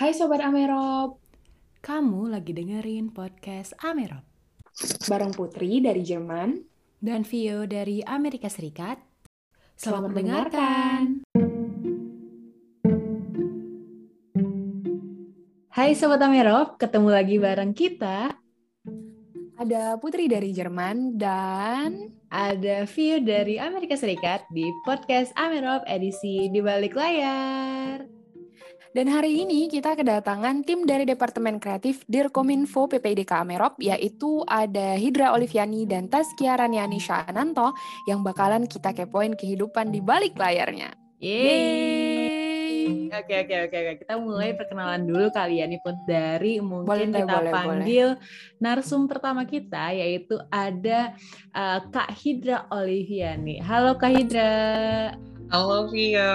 Hai Sobat Amerop, Kamu lagi dengerin podcast Amerop bareng Putri dari Jerman. dan Vio dari Amerika Serikat. Selamat mendengarkan. Hai Sobat Amerop, ketemu lagi bareng kita. Ada Putri dari Jerman dan Ada Vio dari Amerika Serikat di podcast Amerop edisi di balik layar. Dan hari ini kita kedatangan tim dari Departemen Kreatif Dirkominfo PPIDK Amerop yaitu ada Hidra Oliviani dan Taskia Raniani Shananto yang bakalan kita kepoin kehidupan di balik layarnya. Yeay. Oke oke oke. Kita mulai perkenalan dulu kali ya nih Put dari mungkin Boleh, kita boleh, panggil narsum pertama kita yaitu ada uh, Kak Hidra Oliviani. Halo Kak Hidra. Halo Vio,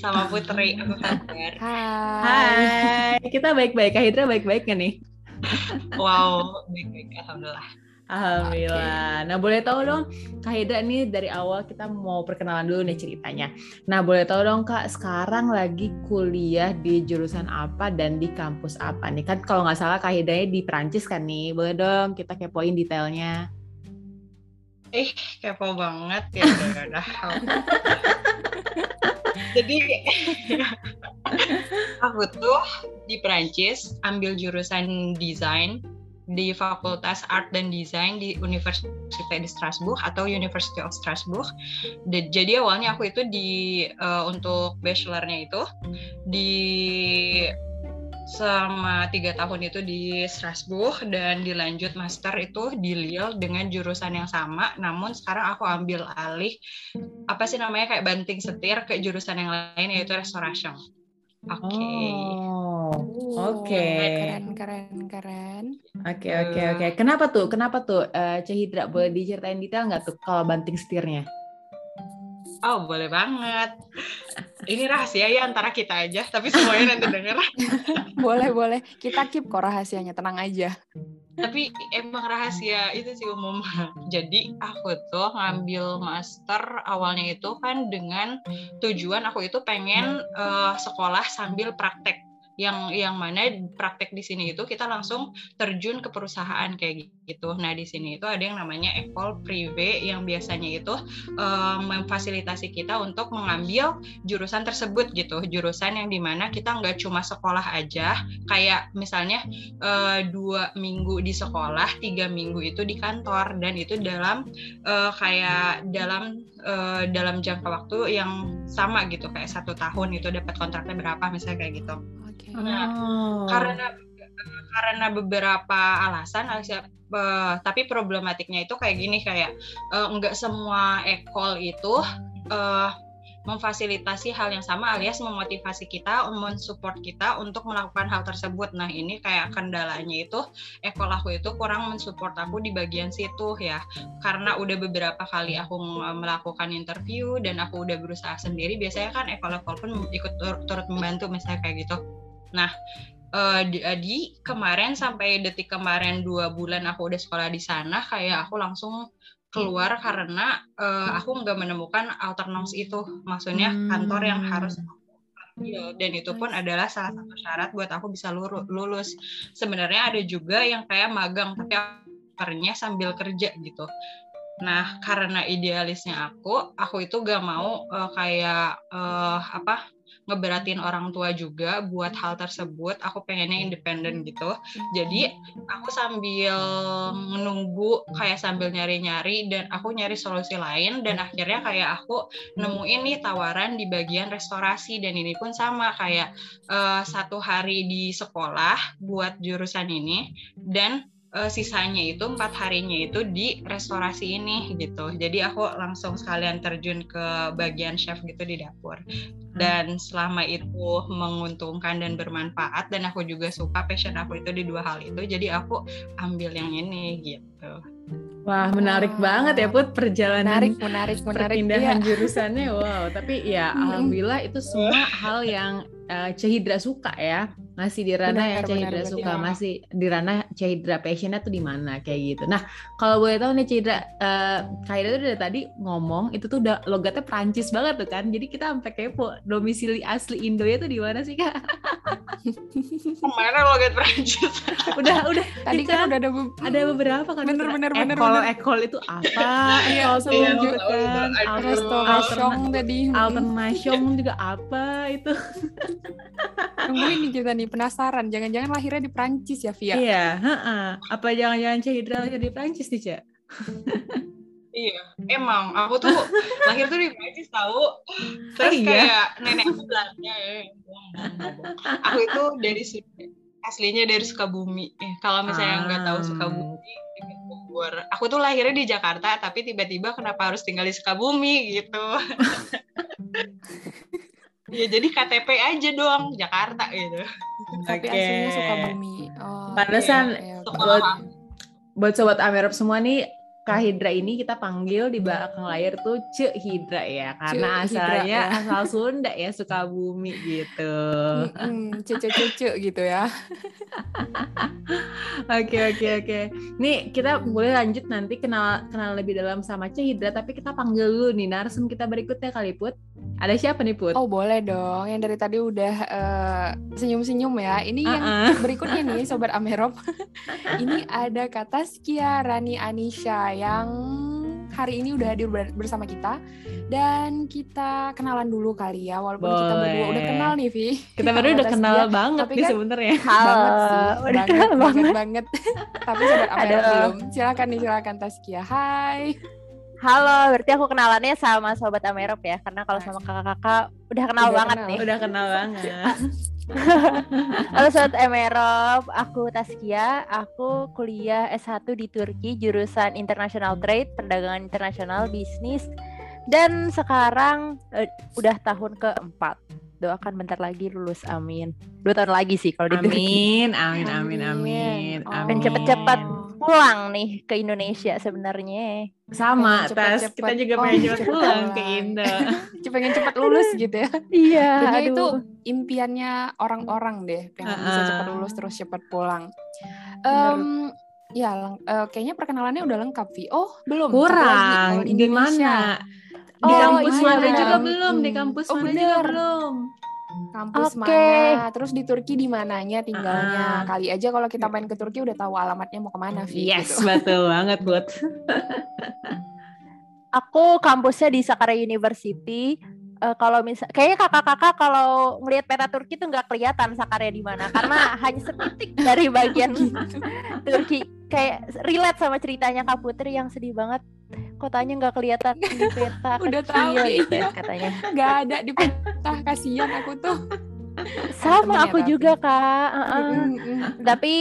sama Putri, apa kabar? Hai. Hai. Kita baik-baik. Kak Hidra baik-baik kan nih? Wow, baik-baik, Alhamdulillah. Alhamdulillah. Nah, boleh tahu dong, Kak Hidra nih dari awal kita mau perkenalan dulu nih ceritanya. Nah, boleh tahu dong Kak, sekarang lagi kuliah di jurusan apa dan di kampus apa nih? Kan kalau nggak salah Kak Hidranya di Perancis kan nih. Boleh dong kita kepoin detailnya. Ih, kepo banget ya, udah. Jadi, aku tuh di Perancis ambil jurusan desain di Fakultas Art dan Desain di Universitas di Strasbourg atau University of Strasbourg. Jadi awalnya aku itu di eh, untuk bachelornya itu di selama tiga tahun itu di Strasbourg dan dilanjut master itu di Lille dengan jurusan yang sama. Namun sekarang aku ambil alih apa sih namanya kayak banting setir ke jurusan yang lain yaitu restoration. Oke. Oh. Oh, Oke. Keren, keren, keren. Oke, oke, oke. Kenapa tuh? Kenapa tuh? Eh Cah Hidra, boleh diceritain detail nggak tuh kalau banting setirnya? Oh boleh banget. Ini rahasia ya antara kita aja, tapi semuanya nanti denger. Boleh, boleh. Kita keep kok rahasianya, tenang aja. tapi emang rahasia itu sih umum. Jadi aku tuh ngambil master awalnya itu kan dengan tujuan aku itu pengen eh, sekolah sambil praktek. Yang yang mana praktek di sini itu kita langsung terjun ke perusahaan kayak gitu. Nah di sini itu ada yang namanya ekol prive yang biasanya itu eh, memfasilitasi kita untuk mengambil jurusan tersebut gitu. Jurusan yang di mana kita nggak cuma sekolah aja, kayak misalnya eh, dua minggu di sekolah, tiga minggu itu di kantor, dan itu dalam eh, kayak dalam eh, dalam jangka waktu yang sama gitu, kayak satu tahun itu dapat kontraknya berapa misalnya kayak gitu. Oke. Nah, Oh. Karena karena beberapa alasan, eh, tapi problematiknya itu kayak gini kayak eh, nggak semua ekol itu eh, memfasilitasi hal yang sama alias memotivasi kita, mensupport kita untuk melakukan hal tersebut. Nah ini kayak kendalanya itu ekol aku itu kurang mensupport aku di bagian situ ya, karena udah beberapa kali aku melakukan interview dan aku udah berusaha sendiri. Biasanya kan ekol-ekol pun ikut tur- turut membantu misalnya kayak gitu. Nah eh, di kemarin sampai detik kemarin dua bulan aku udah sekolah di sana, kayak aku langsung keluar karena eh, aku nggak menemukan alternance itu, maksudnya kantor yang Hmm. harus dan itu pun adalah salah satu syarat buat aku bisa lulus. Sebenarnya ada juga yang kayak magang tapi akhirnya sambil kerja gitu. Nah, karena idealisnya aku, aku itu gak mau eh, kayak eh, apa ngeberatin orang tua juga buat hal tersebut. Aku pengennya independen gitu. Jadi aku sambil menunggu kayak sambil nyari-nyari dan aku nyari solusi lain dan akhirnya kayak aku nemuin nih tawaran di bagian restorasi dan ini pun sama kayak eh, satu hari di sekolah buat jurusan ini dan eh, sisanya itu empat harinya itu di restorasi ini gitu. Jadi aku langsung sekalian terjun ke bagian chef gitu di dapur. Dan selama itu menguntungkan dan bermanfaat dan aku juga suka passion aku itu di dua hal itu. Jadi aku ambil yang ini gitu. Wah, menarik Wah. banget ya Put perjalanan Menarik, menarik, menarik. perpindahan Iya. jurusannya. Wow, tapi ya alhamdulillah itu semua hal yang eh, Cehidra suka ya. Masih di ranah Benar, yang Cahidra benar, suka benar. masih di ranah Cahidra passionnya tuh di mana kayak gitu nah kalau boleh tahu nih Cahidra eh Cahidra tuh dari tadi ngomong itu tuh udah logatnya Prancis banget tuh kan jadi kita sampai kepo domisili asli Indonya tuh di mana sih kak Ke mana logat Prancis? udah udah Tadi Kita- kan udah ada be- ada beberapa kan Bener, bener, bener, ekol bener. ekol itu apa Iya, ekol Tahu itu, kan restoration tadi. Alternation juga apa itu Nungguin nih kita nih penasaran. Jangan-jangan lahirnya di Prancis ya, Via? iya heeh. apa jangan-jangan Cahidra lahir di Prancis nih Cak Iya, emang aku tuh lahir tuh di Prancis tahu. Terus iya? kayak nenek aku Belanda ya. Aku itu dari aslinya dari Sukabumi. Eh, kalau misalnya nggak tahu Ah. Sukabumi, Bogor. Aku tuh lahirnya di Jakarta, tapi tiba-tiba kenapa harus tinggal di Sukabumi gitu. ya jadi KTP aja doang Jakarta gitu. Tapi Oke. aslinya Sukabumi. Oh, Pantesan oke, oke, oke. Sekolah buat sobat Amerop semua nih Kak Hidra ini kita panggil di belakang layar tuh Cek Hidra ya karena Cek Hidra, asalnya ya. asal Sunda ya Sukabumi gitu. Mm-mm, cece-cece gitu ya. Oke oke oke. Nih kita boleh lanjut nanti kenal kenal lebih dalam sama Cek Hidra tapi kita panggil dulu nih narsum kita berikutnya kali Put. Ada siapa nih Put? Oh boleh dong. Yang dari tadi udah eh, senyum-senyum ya. Ini yang Uh-uh. berikutnya nih Sobat Amerop. Ini ada kata Skia Rani Anisha yang hari ini udah hadir ber- bersama kita. Dan kita kenalan dulu kali ya. Walaupun kita berdua Boleh. udah kenal nih Vi. Kita baru Sama udah kenal Taskia. banget tapi nih kan- sebenarnya. banget sih. udah banget, kenal banget, banget. banget. Tapi Sobat Amerop Aduh. belum. Silakan nih, silakan Taskia. Hai. Halo, berarti aku kenalannya sama Sobat Amerop ya, karena kalau sama kakak-kakak udah kenal Udah banget kenal. nih. Udah kenal banget. Halo Sobat Amerop, aku Taskia, aku kuliah S1 di Turki, jurusan International Trade, Perdagangan Internasional, Bisnis, dan sekarang eh, udah tahun keempat. Doakan bentar lagi lulus, amin. Dua tahun lagi sih kalau di Turki. Amin, amin, amin, amin, Oh. amin. Dan cepet-cepet pulang nih ke Indonesia sebenarnya. Sama, Pengen Tas. cepet-cepet. Kita juga Oh, pengen cepet cepet pulang ke. Indo. pengen cepat lulus gitu ya. Iya, Kayaknya aduh. itu impiannya orang-orang deh, pengen bisa Uh-uh. cepat lulus terus cepat pulang. Em, ya, eh, kayaknya perkenalannya udah lengkap, Vi. Oh, belum. lagi, Kurang. di mana? Di Oh, kampus iya, mana benar. juga belum? Di Hmm. kampus Oh, mana juga benar. belum? Kampus Oke. mana? Terus di Turki di mananya tinggalnya? Ah. Kali aja kalau kita main ke Turki udah tahu alamatnya mau ke mana, Vi. Yes, gitu. betul banget, Bud. Aku kampusnya di Sakarya University. Eh, kalau misal, kayaknya kakak-kakak kalau ngelihat peta Turki tuh nggak kelihatan Sakarya di mana, karena hanya setitik dari bagian Turki. Kayak relate sama ceritanya Kak Putri yang sedih banget. Kotanya nggak kelihatan di peta. Udah kecil tahu, gitu ya iya. katanya. Nggak ada di peta, kasihan aku tuh. Sama temennya aku tapi. juga kak. Mm, mm. Tapi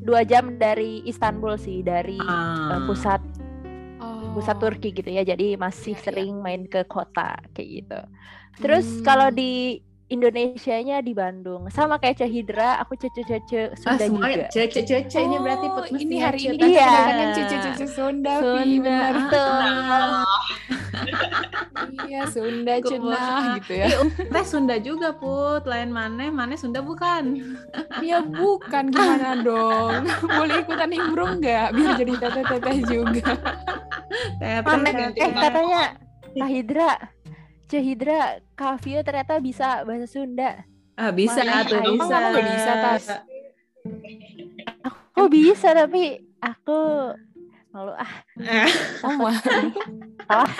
dua jam dari Istanbul sih, dari eh, Ah. pusat Oh. pusat Turki gitu ya jadi masih iya. sering main ke kota kayak gitu terus kalau Hmm. di Indonesianya di Bandung sama kayak Cahidra aku cece cece Ah, Sunda semuanya juga cece cece ini berarti Oh, Put mesti ini hari ini kita Iya. kedatangan cucu-cucu Sunda. Sunda. Benar. Betul. Iya, Sunda cenah gitu ya. Teh Sunda juga, Put. Lain mana? Mana Sunda bukan? Ya bukan gimana dong. Boleh ikutan nimbrung nggak? Biar jadi teteh-teteh juga. Teh Mana- teh, eh katanya Cahidra Cahidra Kak Vio ternyata bisa bahasa Sunda Ah, bisa Mana? tuh, Emang bisa. kamu nggak bisa, Tas? aku bisa tapi aku malu ah Eh, Sama. Salah.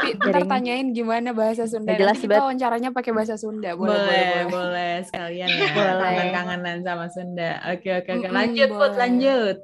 Ntar tanyain gimana bahasa Sunda. Jelas Nanti kita wawancaranya pakai bahasa Sunda. Boleh, boleh, boleh, boleh. boleh, sekalian ya. Boleh. Kangen-kangenan sama Sunda. Oke, oke, oke. Lanjut, Put, boleh. lanjut.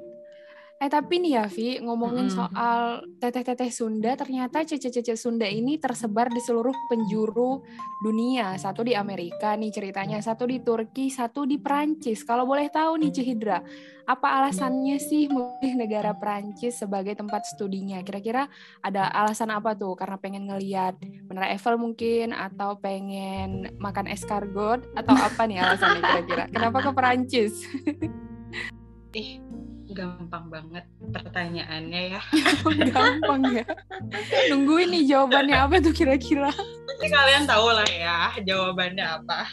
Eh tapi nih ya Vi, ngomongin Mm-mm. soal teteh-teteh Sunda, ternyata cece-cece Sunda ini tersebar di seluruh penjuru dunia. Satu di Amerika nih ceritanya, satu di Turki, satu di Perancis. Kalau boleh tahu nih Cihidra, apa alasannya sih memilih negara Perancis sebagai tempat studinya? Kira-kira ada alasan apa tuh? Karena pengen ngeliat Menara Eiffel mungkin, atau pengen makan escargot, atau apa nih alasannya kira-kira? Kenapa ke Perancis? Ih, gampang banget pertanyaannya ya. Gampang ya. Nungguin nih jawabannya apa tuh kira-kira? Pasti kalian tahu lah ya jawabannya apa.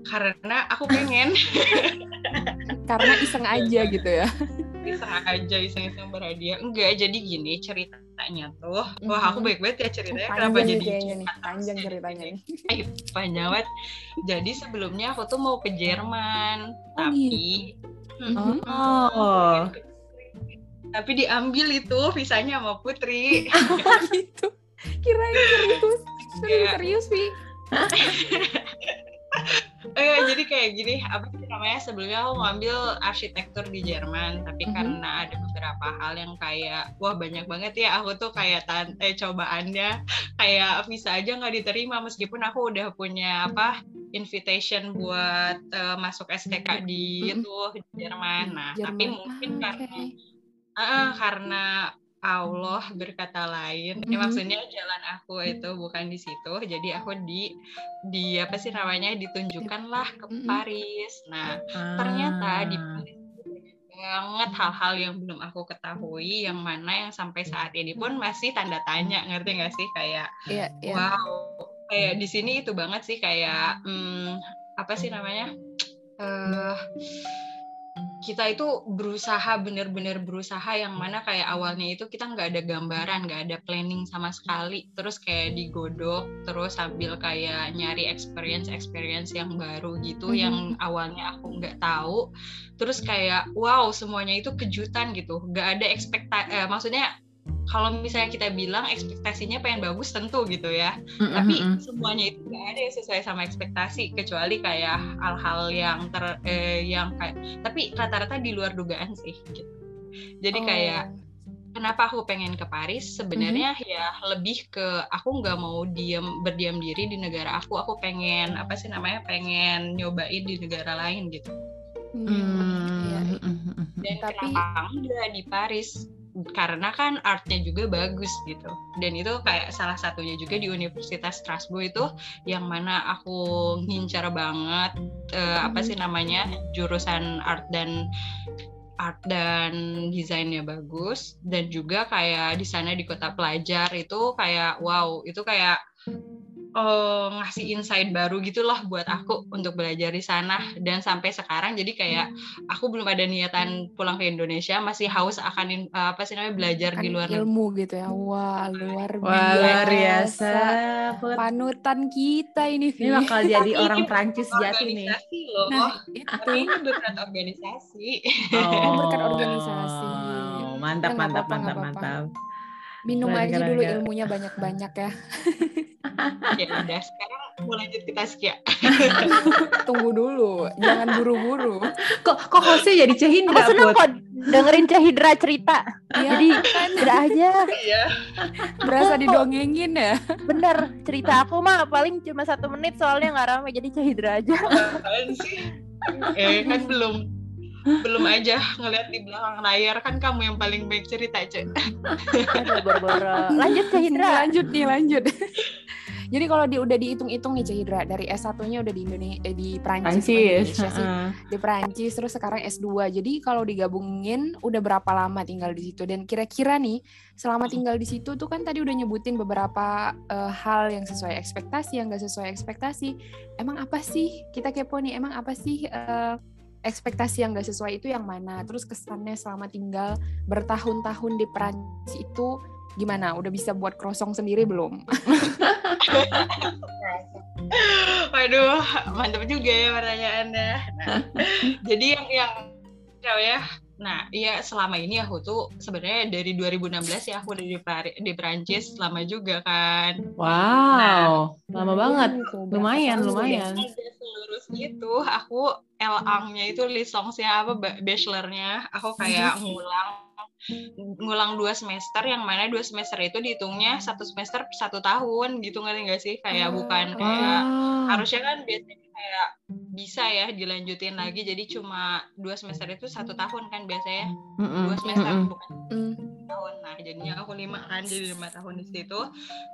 karena aku pengen. Karena iseng aja gitu ya. Iseng aja iseng-iseng berhadiah. Enggak jadi gini ceritanya tuh. Wah aku baik banget ya ceritanya. Kenapa panjang nih jadi nih. panjang ceritanya nih. Eh, panjang banget. Jadi sebelumnya aku tuh mau ke Jerman. Oh, tapi Mhm. Oh. tapi diambil itu visanya sama Putri. Gitu. Kirain serius. Serius Enggak. serius Vi Eh, jadi kayak gini, apa sih namanya? Sebelumnya aku ngambil arsitektur di Jerman, tapi Mhm. karena ada beberapa hal yang kayak, wah banyak banget ya, aku tuh kayak tan eh, cobaannya kayak visa aja nggak diterima meskipun aku udah punya apa invitation buat eh, masuk STK di Mhm. itu di Jerman. Nah, tapi Jerman. mungkin Ah, karena oke. Ah, karena Allah berkata lain. Ya, Mhm. maksudnya jalan aku itu bukan di situ. Jadi aku di di apa sih namanya ditunjukkanlah ke Mhm. Paris. Nah, ternyata di Paris itu banyak banget hal-hal yang belum aku ketahui yang mana yang sampai saat ini pun masih tanda tanya ngerti nggak sih kayak iya iya wow kayak di sini itu banget sih kayak hmm, apa sih namanya eh kita itu berusaha bener-bener berusaha yang mana kayak awalnya itu kita nggak ada gambaran nggak ada planning sama sekali. Terus kayak digodok terus sambil kayak nyari experience experience yang baru gitu Mhm. yang awalnya aku nggak tahu. Terus kayak wow semuanya itu kejutan gitu. Nggak ada ekspektasi maksudnya kalau misalnya kita bilang ekspektasinya pengen bagus tentu gitu ya. Tapi semuanya itu nggak ada yang sesuai sama ekspektasi kecuali kayak hal-hal yang ter eh, yang kayak tapi rata-rata di luar dugaan sih gitu. jadi Oh. kayak kenapa aku pengen ke Paris? Sebenarnya ya lebih ke aku nggak mau diam berdiam diri di negara aku. Aku pengen apa sih namanya pengen nyobain di negara lain gitu. Hmm, iya. dan Tapi- kenapa enggak di Paris karena kan artnya juga bagus gitu. Dan itu kayak salah satunya juga di Universitas Strasbourg itu yang mana aku ngincar banget eh, apa sih namanya jurusan art dan art dan desainnya bagus. Dan juga kayak di sana di kota pelajar itu kayak wow itu kayak eh, ngasih insight baru gitu loh buat aku untuk belajar di sana. Dan sampai sekarang jadi kayak aku belum ada niatan pulang ke Indonesia masih haus akan in- eh, apa sih namanya belajar Kan di luar negeri. ilmu gitu ya. Wah luar Wah, luar biasa. Put. panutan kita ini Vi Ini bakal jadi Tapi orang Prancis jati nih. loh. Nah itu. ini berkat organisasi. Oh, berkat organisasi. Mantap, Ya, mantap, mantap, mantap. minum aja dulu ilmunya banyak-banyak ya ya udah sekarang mau lanjut kita sekia tunggu dulu jangan buru-buru Kok kok hostnya jadi Cehindra, Aku seneng kok dengerin Cahidra cerita. ya Jadi udah aja. iya berasa didongengin ya Bener cerita aku mah paling cuma satu menit soalnya nggak rame jadi Cahidra aja. apaan sih eh kan belum belum aja ngeliat di belakang layar kan kamu yang paling baik cerita cek Aduh. Lanjut Cahidra. lanjut nih lanjut jadi kalau di, udah dihitung-hitung nih Cahidra dari S1-nya udah di Indonesia eh, di Prancis, bukan di Prancis. Indonesia sih. di Prancis terus sekarang S2. Jadi kalau digabungin udah berapa lama tinggal di situ dan kira-kira nih selama tinggal di situ tuh kan tadi udah nyebutin beberapa eh, hal yang sesuai ekspektasi yang gak sesuai ekspektasi. Emang apa sih kita kepo nih? Emang apa sih eh, ekspektasi yang gak sesuai itu yang mana? Terus kesannya selama tinggal bertahun-tahun di Prancis itu gimana? Udah bisa buat krosong sendiri belum? Waduh, mantap juga ya pertanyaannya. Nah, jadi yang yang ya, nah iya selama ini aku tuh sebenarnya dari 2016 ya aku udah di Pari- di Prancis lama juga kan. Wow, lama banget. Lumayan, lumayan. Ada selurus itu aku L-nya itu lisensinya apa ba- bachelornya aku kayak ngulang ngulang dua semester yang mana dua semester itu dihitungnya satu semester satu tahun gitu ngerti nggak sih kayak Oh, bukan kayak Wow. harusnya kan biasanya kayak bisa ya dilanjutin lagi. Jadi cuma dua semester itu satu tahun kan biasanya Mm-mm, dua semester mm-mm. bukan? Hmm. tahun. Nah jadinya aku lima kan jadi lima tahun di situ.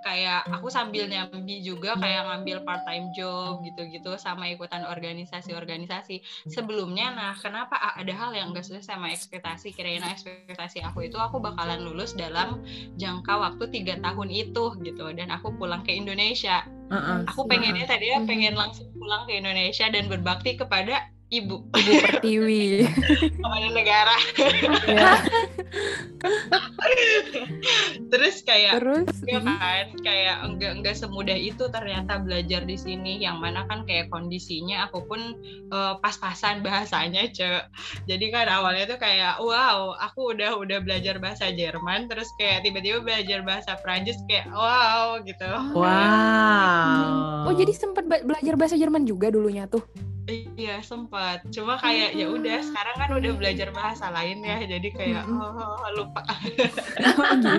Kayak aku sambil nyambi juga kayak ngambil part time job gitu-gitu sama ikutan organisasi-organisasi. Sebelumnya nah kenapa ada hal yang gak sesuai sama ekspektasi? Kirain ekspektasi aku itu aku bakalan lulus dalam jangka waktu tiga tahun itu gitu. Dan aku pulang ke Indonesia Uh-uh. Aku pengennya tadi ya pengen langsung pulang ke Indonesia dan berbakti kepada ibu Ibu Pertiwi. kepada negara. Ya. Terus kayak Terus ya kan kayak enggak enggak semudah itu ternyata belajar di sini yang mana kan kayak kondisinya aku pun eh, pas-pasan bahasanya cek jadi kan awalnya tuh kayak wow aku udah udah belajar bahasa Jerman terus kayak tiba-tiba belajar bahasa Prancis kayak wow gitu Wow. Oh jadi sempat belajar bahasa Jerman juga dulunya tuh. Iya sempat cuma kayak ya udah sekarang kan udah belajar bahasa lain ya jadi kayak Mm-mm. oh, lupa Oh, gitu.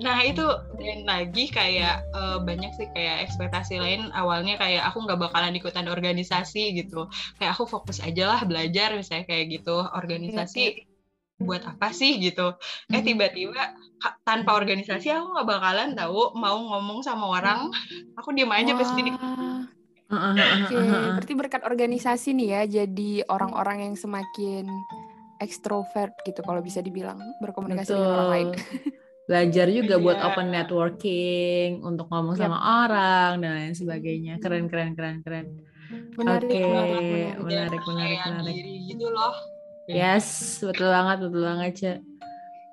Nah itu dan lagi kayak eh, banyak sih kayak ekspektasi lain. Awalnya kayak aku nggak bakalan ikutan organisasi gitu. Kayak aku fokus aja lah belajar misalnya kayak gitu. Organisasi buat apa sih gitu. Eh Mhm. tiba-tiba tanpa organisasi aku nggak bakalan tahu mau ngomong sama orang. Aku diem aja uh-uh, Oke, uh-uh. berarti berkat organisasi nih ya, jadi orang-orang yang semakin ekstrovert gitu kalau bisa dibilang berkomunikasi dengan orang lain. Belajar juga buat Iya. open networking, untuk ngomong Yap. sama orang dan lain sebagainya. Keren, keren, keren, keren. Menarik, Oke, menarik, menarik. menarik, menarik, gitu loh Yes, betul banget, betul banget, Cek.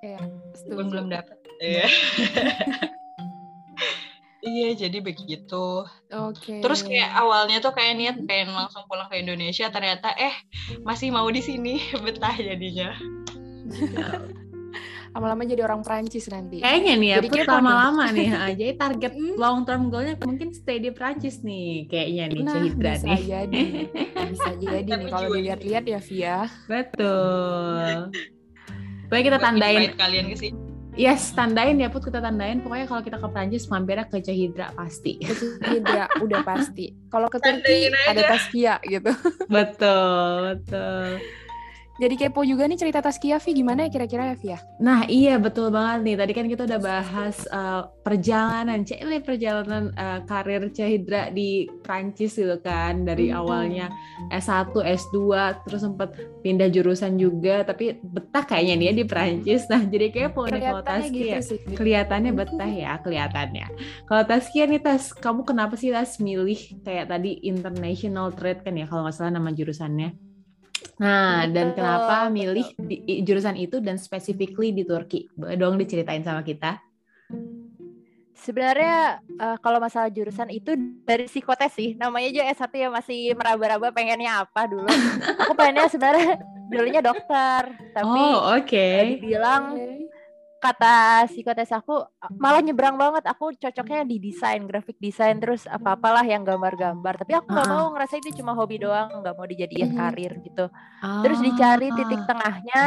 Iya, belum setuju. belum dapet Iya. Iya, jadi begitu. Oke. Terus kayak awalnya tuh kayak niat pengen langsung pulang ke Indonesia, ternyata eh masih mau di sini betah jadinya. lama-lama jadi orang Prancis nanti. Kayaknya nih ya, Jadi lama-lama nih. Jadi target Hmm. long term goalnya mungkin stay di Prancis nih, kayaknya nih, Nah, Cahidra bisa nih. jadi. Bisa jadi nih kalau dilihat-lihat ya Via. Betul. Pokoknya kita tandain, kalian ke sini. Yes, tandain ya Put, kita tandain. Pokoknya kalau kita ke Prancis, mampirnya ke Cahidra pasti. Tidak, udah pasti. Kalau ke Turki ada Taskia gitu. betul, betul. Jadi kepo juga nih cerita Taskia Vi gimana ya kira-kira ya Via? Nah iya betul banget nih. Tadi kan kita udah bahas uh, perjalanan, cile perjalanan uh, karir Cahidra di Prancis gitu kan. Dari Mhm. awalnya S1, S2, terus sempat pindah jurusan juga. Tapi betah kayaknya nih ya di Prancis. Nah jadi kepo nih kalau Kelihatannya Taskia. gitu sih. Kelihatannya betah ya, kelihatannya. Kalau Taskia nih Tas, kamu kenapa sih Tas milih kayak tadi international trade kan ya kalau nggak salah nama jurusannya? Nah, dan Betul, kenapa betul. milih di, i- jurusan itu dan specifically di Turki? Boleh dong diceritain sama kita? Sebenarnya eh, kalau masalah jurusan itu dari psikotes sih. Namanya aja S1 ya masih meraba-raba pengennya apa dulu. Aku pengennya sebenarnya dulunya dokter, tapi oh, oke. eh, dibilang kata psikotes aku malah nyebrang banget. Aku cocoknya di desain, graphic design terus apa-apalah yang gambar-gambar. Tapi aku nggak Ah. mau ngerasa itu cuma hobi doang, nggak mau dijadiin Mhm. karir gitu. Terus dicari titik Ah. tengahnya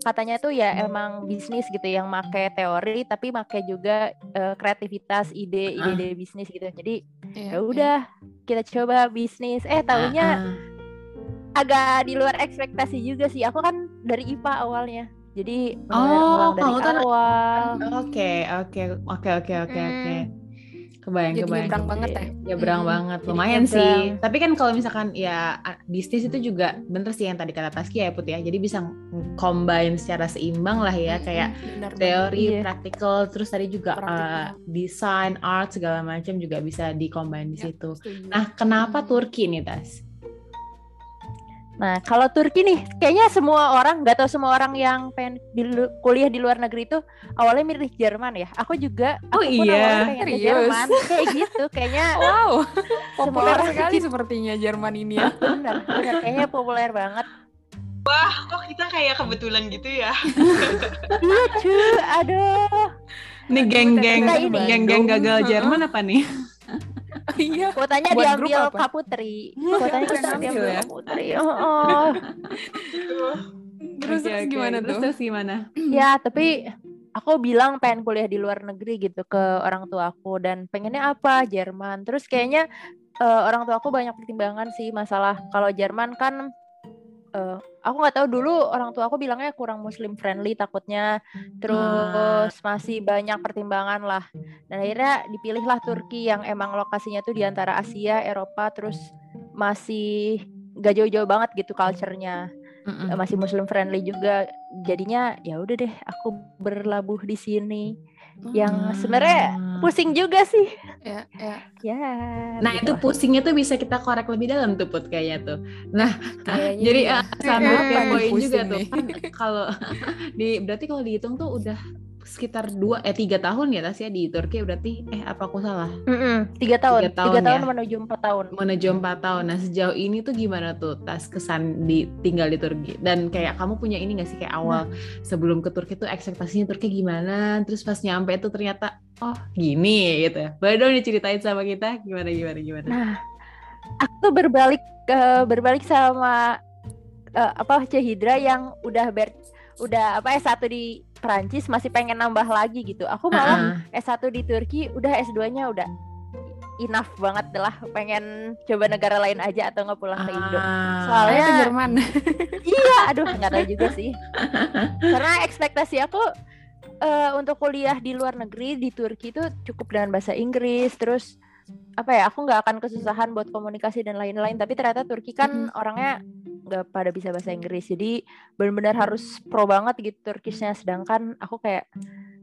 katanya tuh ya emang bisnis gitu yang make teori tapi make juga eh, kreativitas ide Ah. ide bisnis gitu jadi Iya, ya udah kita coba bisnis eh tahunya Ah, ah. agak di luar ekspektasi juga sih aku kan dari IPA awalnya jadi Oh, benar-benar ngulang dari awal Oke, oke, oke, oke, oke, oke. Hmm. Kebayang, Jadi kebayang. nyebrang banget ya? Nyebrang Hmm. banget, Jadi lumayan nyebrang. sih. Tapi kan kalau misalkan ya bisnis itu juga bener sih yang tadi kata Taskia ya Put ya. Jadi bisa combine secara seimbang lah ya, kayak Benar, benar. teori, Iya. praktikal, terus tadi juga uh, desain, art segala macam juga bisa di-combine di Ya, situ. setuju. Nah, kenapa Hmm. Turki nih, Tas? Nah kalau Turki nih kayaknya semua orang nggak tahu semua orang yang pengen di kuliah di luar negeri itu awalnya milih Jerman ya aku juga Oh aku pun iya? awalnya pengen ke? Jerman kayak gitu kayaknya Wow, Semua populer sekali sepertinya Jerman ini ya. bener, bener kayaknya populer banget Kok kita kayak kebetulan gitu ya? iya cuy aduh Nih geng-geng geng-geng gagal. Jerman apa nih? Iya. kuotanya Buat diambil? Kaputri kuotanya ambil diambil ya? Kaputri oh, oh. Terus terus gimana Terus, tuh? terus gimana? ya tapi aku bilang pengen kuliah di luar negeri gitu ke orang tua aku dan pengennya apa Jerman terus kayaknya eh, orang tua aku banyak pertimbangan sih masalah kalau Jerman kan eh, aku nggak tahu dulu orang tua aku bilangnya kurang muslim friendly takutnya. Terus masih banyak pertimbangan lah. Dan akhirnya dipilihlah Turki yang emang lokasinya tuh di antara Asia Eropa terus masih gak jauh-jauh banget gitu culture-nya. Mm-mm. Eh, masih muslim friendly juga. Jadinya ya udah deh aku berlabuh di sini yang sebenarnya Ah. pusing juga sih. Ya, ya. Ya. Nah itu begitulah. pusingnya tuh bisa kita korek lebih dalam tuh put kayaknya tuh. Nah Kayaknya jadi ah, sambil nih kepoin juga pusing tuh nih? kan kalau di berarti kalau dihitung tuh udah sekitar dua eh tiga tahun ya Tas ya di Turki berarti eh apa aku salah Mm-mm, tiga tahun, Tiga tahun tiga tahun ya? menuju empat tahun. menuju empat tahun. Nah sejauh ini tuh gimana tuh Tas kesan di tinggal di Turki dan kayak kamu punya ini gak sih kayak awal sebelum ke Turki tuh ekspektasinya Turki gimana? Terus pas nyampe tuh ternyata oh gini gitu. Boleh dong diceritain sama kita gimana gimana gimana? Nah, aku tuh berbalik ke berbalik sama eh, apa Cehidra yang udah ber udah apa S1 di Perancis masih pengen nambah lagi gitu. Aku malah Ah, S1 di Turki udah S2-nya udah enough banget lah pengen coba negara lain aja atau nggak pulang ke Indo. ah. Soalnya- ke Jerman. Iya, aduh nggak tahu juga sih. Karena ekspektasi aku eh, untuk kuliah di luar negeri di Turki itu cukup dengan bahasa Inggris, terus apa ya? Aku nggak akan kesusahan buat komunikasi dan lain-lain. Tapi ternyata Turki kan orangnya nggak pada bisa bahasa Inggris, jadi benar-benar harus pro banget gitu Turkishnya. Sedangkan aku kayak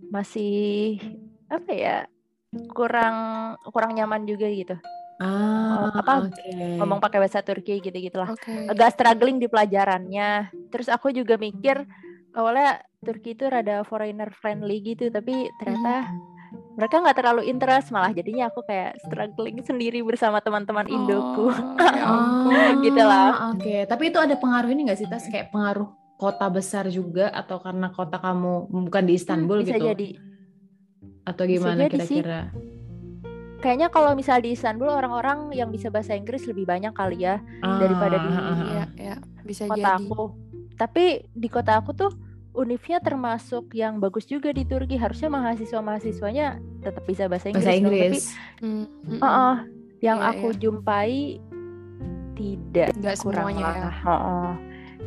masih apa ya? kurang kurang nyaman juga gitu Ah, apa, oke. ngomong pakai bahasa Turki gitu gitulah Oke. agak struggling di pelajarannya. Terus aku juga mikir awalnya Turki itu rada foreigner friendly gitu, tapi ternyata mereka nggak terlalu interest malah jadinya aku kayak struggling sendiri bersama teman-teman Indoku. Oh, ya ampun. Gitu lah. Ah, Oke, tapi itu ada pengaruh ini nggak sih Tas kayak pengaruh kota besar juga atau karena kota kamu bukan di Istanbul bisa gitu? jadi. Atau gimana kira-kira? Kayaknya kalau misal di Istanbul orang-orang yang bisa bahasa Inggris lebih banyak kali ya daripada di Ah, ah, ah, Iya, ya. Bisa kota jadi. aku. Tapi di kota aku tuh univnya termasuk yang bagus juga di Turki. Harusnya mahasiswa-mahasiswanya tetap bisa bahasa Inggris. Bahasa dong. Tapi Inggris. Hmm, mm, Heeh, yang Iya, aku iya. jumpai tidak Nggak kurang semuanya ya. lah. Heeh.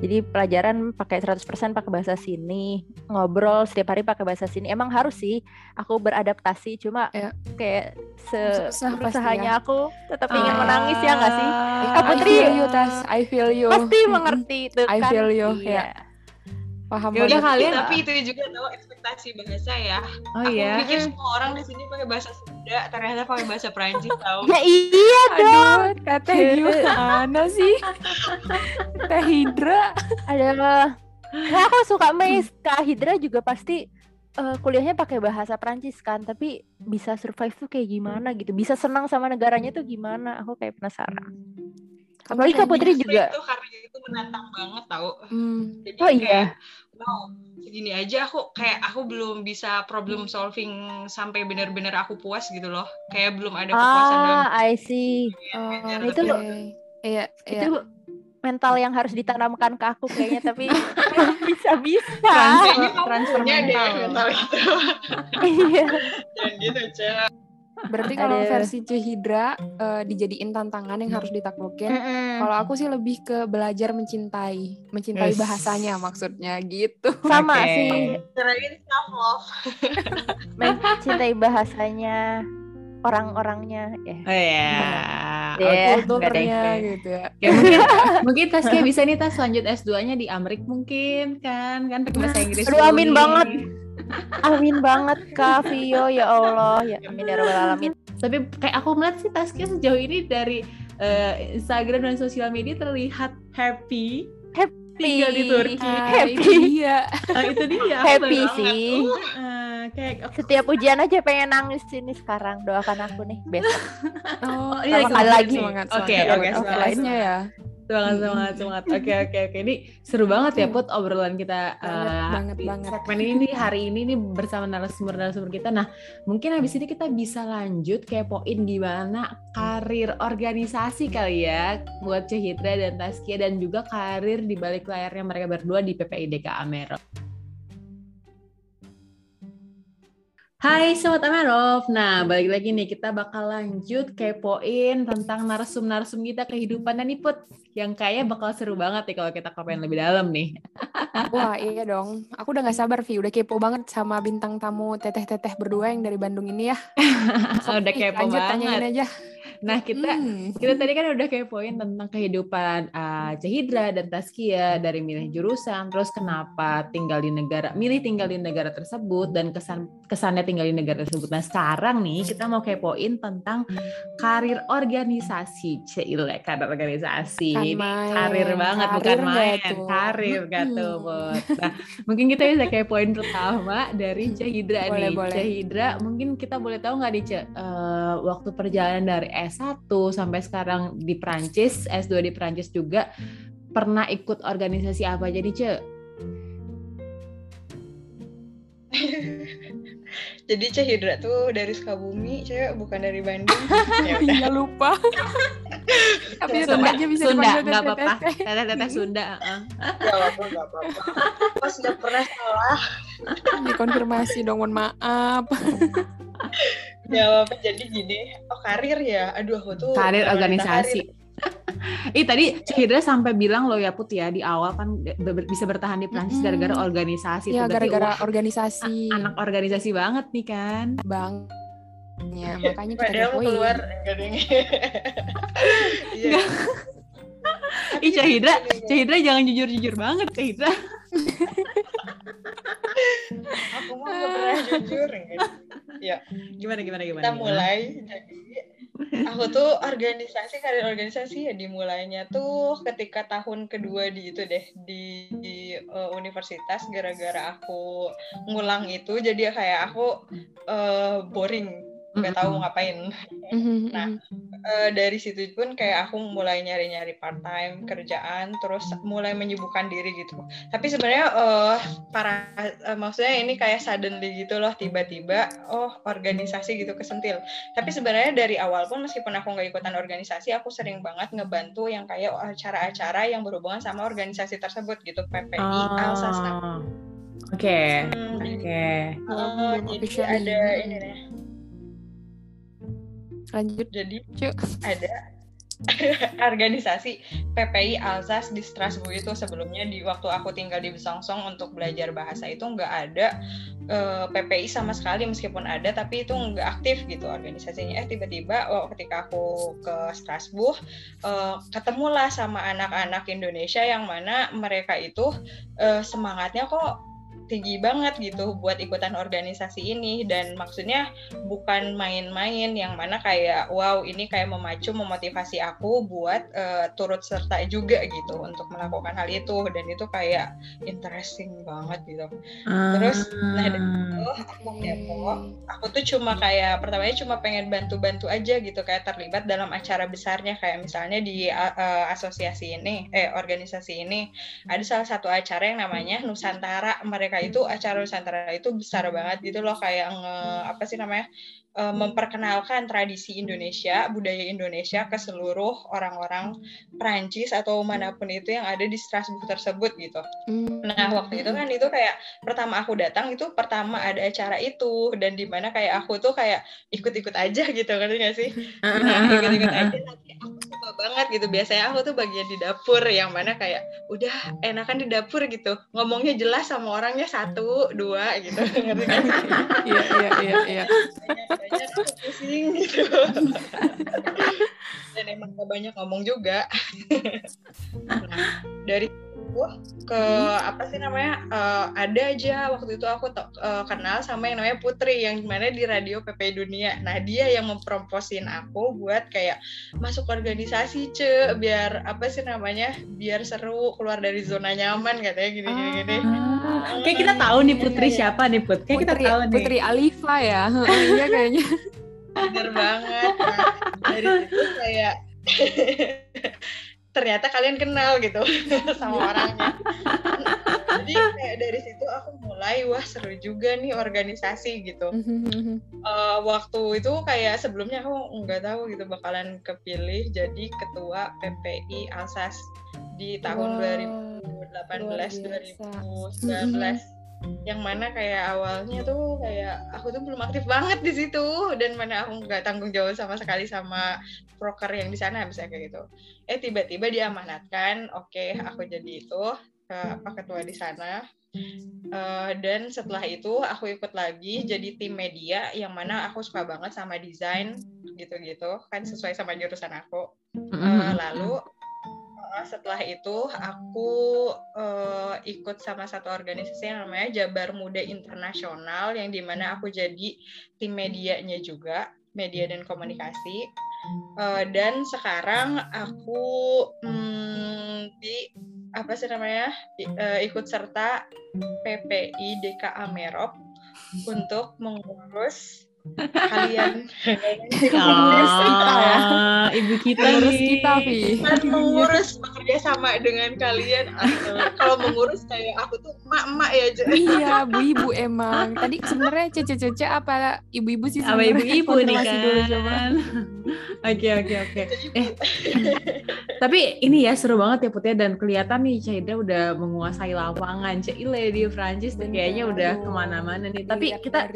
Jadi pelajaran pakai 100% pakai bahasa sini, ngobrol setiap hari pakai bahasa sini. Emang harus sih aku beradaptasi, cuma Iya. kayak pasti usahanya ya. aku tetap ingin menangis ya nggak sih? Kak I Putri, feel you, Tas. I feel you. Pasti mengerti itu I kan. feel you, Iya. ya. Paham Ya udah kalian. tapi itu juga tahu ekspektasi bahasa ya. Oh aku iya. pikir semua orang di sini pakai bahasa Sunda, ternyata pakai bahasa Perancis tahu. Ya iya dong. Aduh, Teteh gimana sih? Teh Hidra. Ada Nah, aku suka Maze. Kak Hidra juga pasti eh, kuliahnya pakai bahasa Prancis kan, tapi bisa survive tuh kayak gimana gitu. Bisa senang sama negaranya tuh gimana? Aku kayak penasaran. Apalagi Kak Putri Justru juga. itu karena itu menantang banget tahu. Hmm. Jadi Oh iya. kayak, wow, segini aja aku kayak aku belum bisa problem solving sampai benar-benar aku puas gitu loh. Kayak belum ada kepuasan dalam Ah, I see. Oh, belajar. itu Tapi oke. Iya, iya. Itu mental yang harus ditanamkan ke aku kayaknya, tapi kayaknya kamu transfer mental. mental itu. Iya. Dan gitu, Cel. Berarti kalau Aduh. versi Cehidra eh, dijadiin tantangan yang harus ditaklukin. Kalau aku sih lebih ke belajar mencintai, mencintai Yes. bahasanya maksudnya gitu. Sama Oke. sih, Kirain self love. mencintai bahasanya orang-orangnya. Ya. Oh iya. Iya, Kulturnya gitu ya. Ya, mungkin mungkin Taskia bisa nih Tas lanjut S2-nya di Amrik mungkin kan kan pakai bahasa Inggris. Aduh, amin banget. Amin banget Kak Vio ya Allah ya amin ya rabbal alamin. Tapi kayak aku melihat sih Taskia sejauh ini dari eh, Instagram dan sosial media terlihat happy tinggal di Turki. Ah, Happy. itu dia. Nah, itu dia. Happy sih. Eh, kayak Setiap ujian aja pengen nangis sini sekarang. Doakan aku nih besok. Oh, lagi semangat, lagi. Semangat, Oke, oke, kelasnya ya. Semangat semangat semangat. Oke oke oke. Ini seru banget ya Put obrolan kita Banget, eh, banget, di banget. segmen ini nih hari ini nih bersama narasumber-narasumber kita. Nah, mungkin habis ini kita bisa lanjut kepoin gimana karir organisasi kali ya buat Cehitra dan Taskia dan juga karir di balik layarnya mereka berdua di PPIDK Amero. Hai Sobat Amerov, nah balik lagi nih kita bakal lanjut kepoin tentang narsum-narsum kita kehidupan dan nih Put yang kayak bakal seru banget nih kalau kita kepoin lebih dalam nih. Wah iya dong, aku udah gak sabar Vi, udah kepo banget sama bintang tamu teteh-teteh berdua yang dari Bandung ini ya. Udah kepo lanjut banget. tanyain aja. Nah kita Hmm. kita tadi kan udah kepoin tentang kehidupan uh, Cahidra dan Taskia dari milih jurusan, terus kenapa tinggal di negara, milih tinggal di negara tersebut dan kesan kesannya tinggal di negara tersebut. Nah sekarang nih kita mau kepoin tentang karir organisasi, Cile karir organisasi. Kan main. karir banget, bukan Karir nggak main, tuh? karir Mm-mm. Bud. Nah mungkin kita bisa kepoin pertama dari Cahidra Boleh, nih. boleh. Cahidra, mungkin kita boleh tahu nggak nih, Ce, eh, waktu perjalanan dari S1 sampai sekarang di Prancis, S2 di Prancis juga, pernah ikut organisasi apa aja nih, Ce? Jadi Cahidra tuh dari Sukabumi, cewek bukan dari Bandung. ya udah. Iya lupa. Tapi Sunda, aja bisa Sunda, nggak apa-apa. teteh-teteh. Teteh-teteh Sunda. heeh. Gak apa-apa, gak apa-apa. Pas nggak pernah salah. Dikonfirmasi dong, mohon maaf. Apa-apa. Jadi gini, oh karir ya. Aduh, aku tuh Karir organisasi. karir. Ih tadi Cahidra sampai bilang loh ya Put ya di awal kan bisa bertahan di Prancis gara-gara organisasi. Ya. Berarti, gara-gara organisasi anak organisasi banget nih kan. bang. Ya, makanya kita Padahal keluar enggak. Iya. Ih Cahidra, Cahidra jangan jujur-jujur banget Cahidra. Aku pernah jujur. enggak. Ya, Gimana gimana gimana? kita gimana? mulai. Jadi aku tuh organisasi karir organisasi ya dimulainya tuh ketika tahun kedua di itu deh di, di, uh, universitas gara-gara aku ngulang itu jadi kayak aku uh, boring nggak tahu ngapain Mhm, Nah. Eh, dari situ pun kayak aku mulai nyari-nyari part time kerjaan terus mulai menyibukkan diri gitu tapi sebenarnya eh para eh, maksudnya ini kayak suddenly gitu loh tiba-tiba oh organisasi gitu kesentil tapi sebenarnya dari awal pun meskipun aku nggak ikutan organisasi aku sering banget ngebantu yang kayak acara-acara yang berhubungan sama organisasi tersebut gitu PPI Alsas Oh. Oke. Hmm, Oke. oh, Belum jadi ada ini nih Lanjut. jadi Cuk. ada organisasi PPI Alsas di Strasbourg itu sebelumnya di waktu aku tinggal di Besangsong untuk belajar bahasa itu nggak ada eh, PPI sama sekali meskipun ada tapi itu nggak aktif gitu organisasinya eh tiba-tiba oh, ketika aku ke Strasbourg eh, ketemulah sama anak-anak Indonesia yang mana mereka itu eh, semangatnya kok tinggi banget gitu buat ikutan organisasi ini. Dan maksudnya bukan main-main yang mana kayak wow ini kayak memacu memotivasi aku buat eh, turut serta juga gitu untuk melakukan hal itu. Dan itu kayak interesting banget gitu. Terus, nah, dari Ah. oh aku kepo aku tuh cuma kayak pertamanya cuma pengen bantu-bantu aja gitu kayak terlibat dalam acara besarnya. Kayak misalnya di uh, uh, asosiasi ini eh organisasi ini ada salah satu acara yang namanya Nusantara. Mereka itu acara Nusantara itu besar banget gitu loh kayak nge, apa sih namanya eh, memperkenalkan tradisi Indonesia budaya Indonesia ke seluruh orang-orang Prancis atau mana pun itu yang ada di Strasbourg tersebut gitu Hmm. Nah waktu itu kan itu kayak pertama aku datang itu pertama ada acara itu dan di mana kayak aku tuh kayak ikut-ikut aja gitu ngerti gak sih? Nah ikut-ikut aja tapi aku suka banget gitu biasanya aku tuh bagian di dapur yang mana kayak udah enakan di dapur gitu ngomongnya jelas sama orangnya satu dua gitu ngerti sih? Iya, iya, iya, iya. Pusing gitu. Dan emang gak banyak ngomong juga. nah, dari itu ke apa sih namanya eh, ada aja waktu itu aku eh, kenal sama yang namanya Putri yang di mana di radio PP Dunia. Nah dia yang mempromosin aku buat kayak masuk organisasi ce biar apa sih namanya biar seru keluar dari zona nyaman katanya gini gini gini. Ah, Kayak kita tahu nih Putri siapa nih Put. Kayak kita Putri, tahu nih. Putri Alifa ya. Heeh, Iya kayaknya. Bener banget. Nah, dari situ kayak ternyata kalian kenal gitu sama orangnya. Jadi kayak dari situ aku mulai wah seru juga nih organisasi gitu. Eh, waktu itu kayak sebelumnya aku nggak tahu gitu bakalan kepilih jadi ketua PPI Alsas di tahun Wah, 2018 luar 2019 yang mana kayak awalnya tuh kayak aku tuh belum aktif banget di situ. Dan mana aku nggak tanggung jawab sama sekali sama broker yang di sana misalnya kayak gitu. Eh tiba-tiba diamanatkan. Oke aku jadi itu ke apa ketua di sana. Uh, dan setelah itu aku ikut lagi jadi tim media yang mana aku suka banget sama desain gitu-gitu. Kan sesuai sama jurusan aku. Uh, lalu setelah itu aku uh, ikut sama satu organisasi yang namanya Jabar Muda Internasional yang di mana aku jadi tim medianya juga media dan komunikasi. Uh, dan sekarang aku hmm, di apa sih namanya uh, ikut serta PPI DKA Merop untuk mengurus kalian. Mengurus kita ya. Ibu kita mengurus kita Vi. Kan mengurus bekerja sama dengan kalian. Kalau mengurus kayak aku tuh emak-emak ya iya bu-ibu emang. Tadi sebenarnya cece-cece apa ibu-ibu sih apa ibu-ibu nih kan? Oke oke oke. Eh tapi ini ya seru banget ya Putih dan kelihatan nih Caida udah menguasai lapangan. Cile di Prancis tuh kayaknya udah ke mana-mana nih. Tapi kita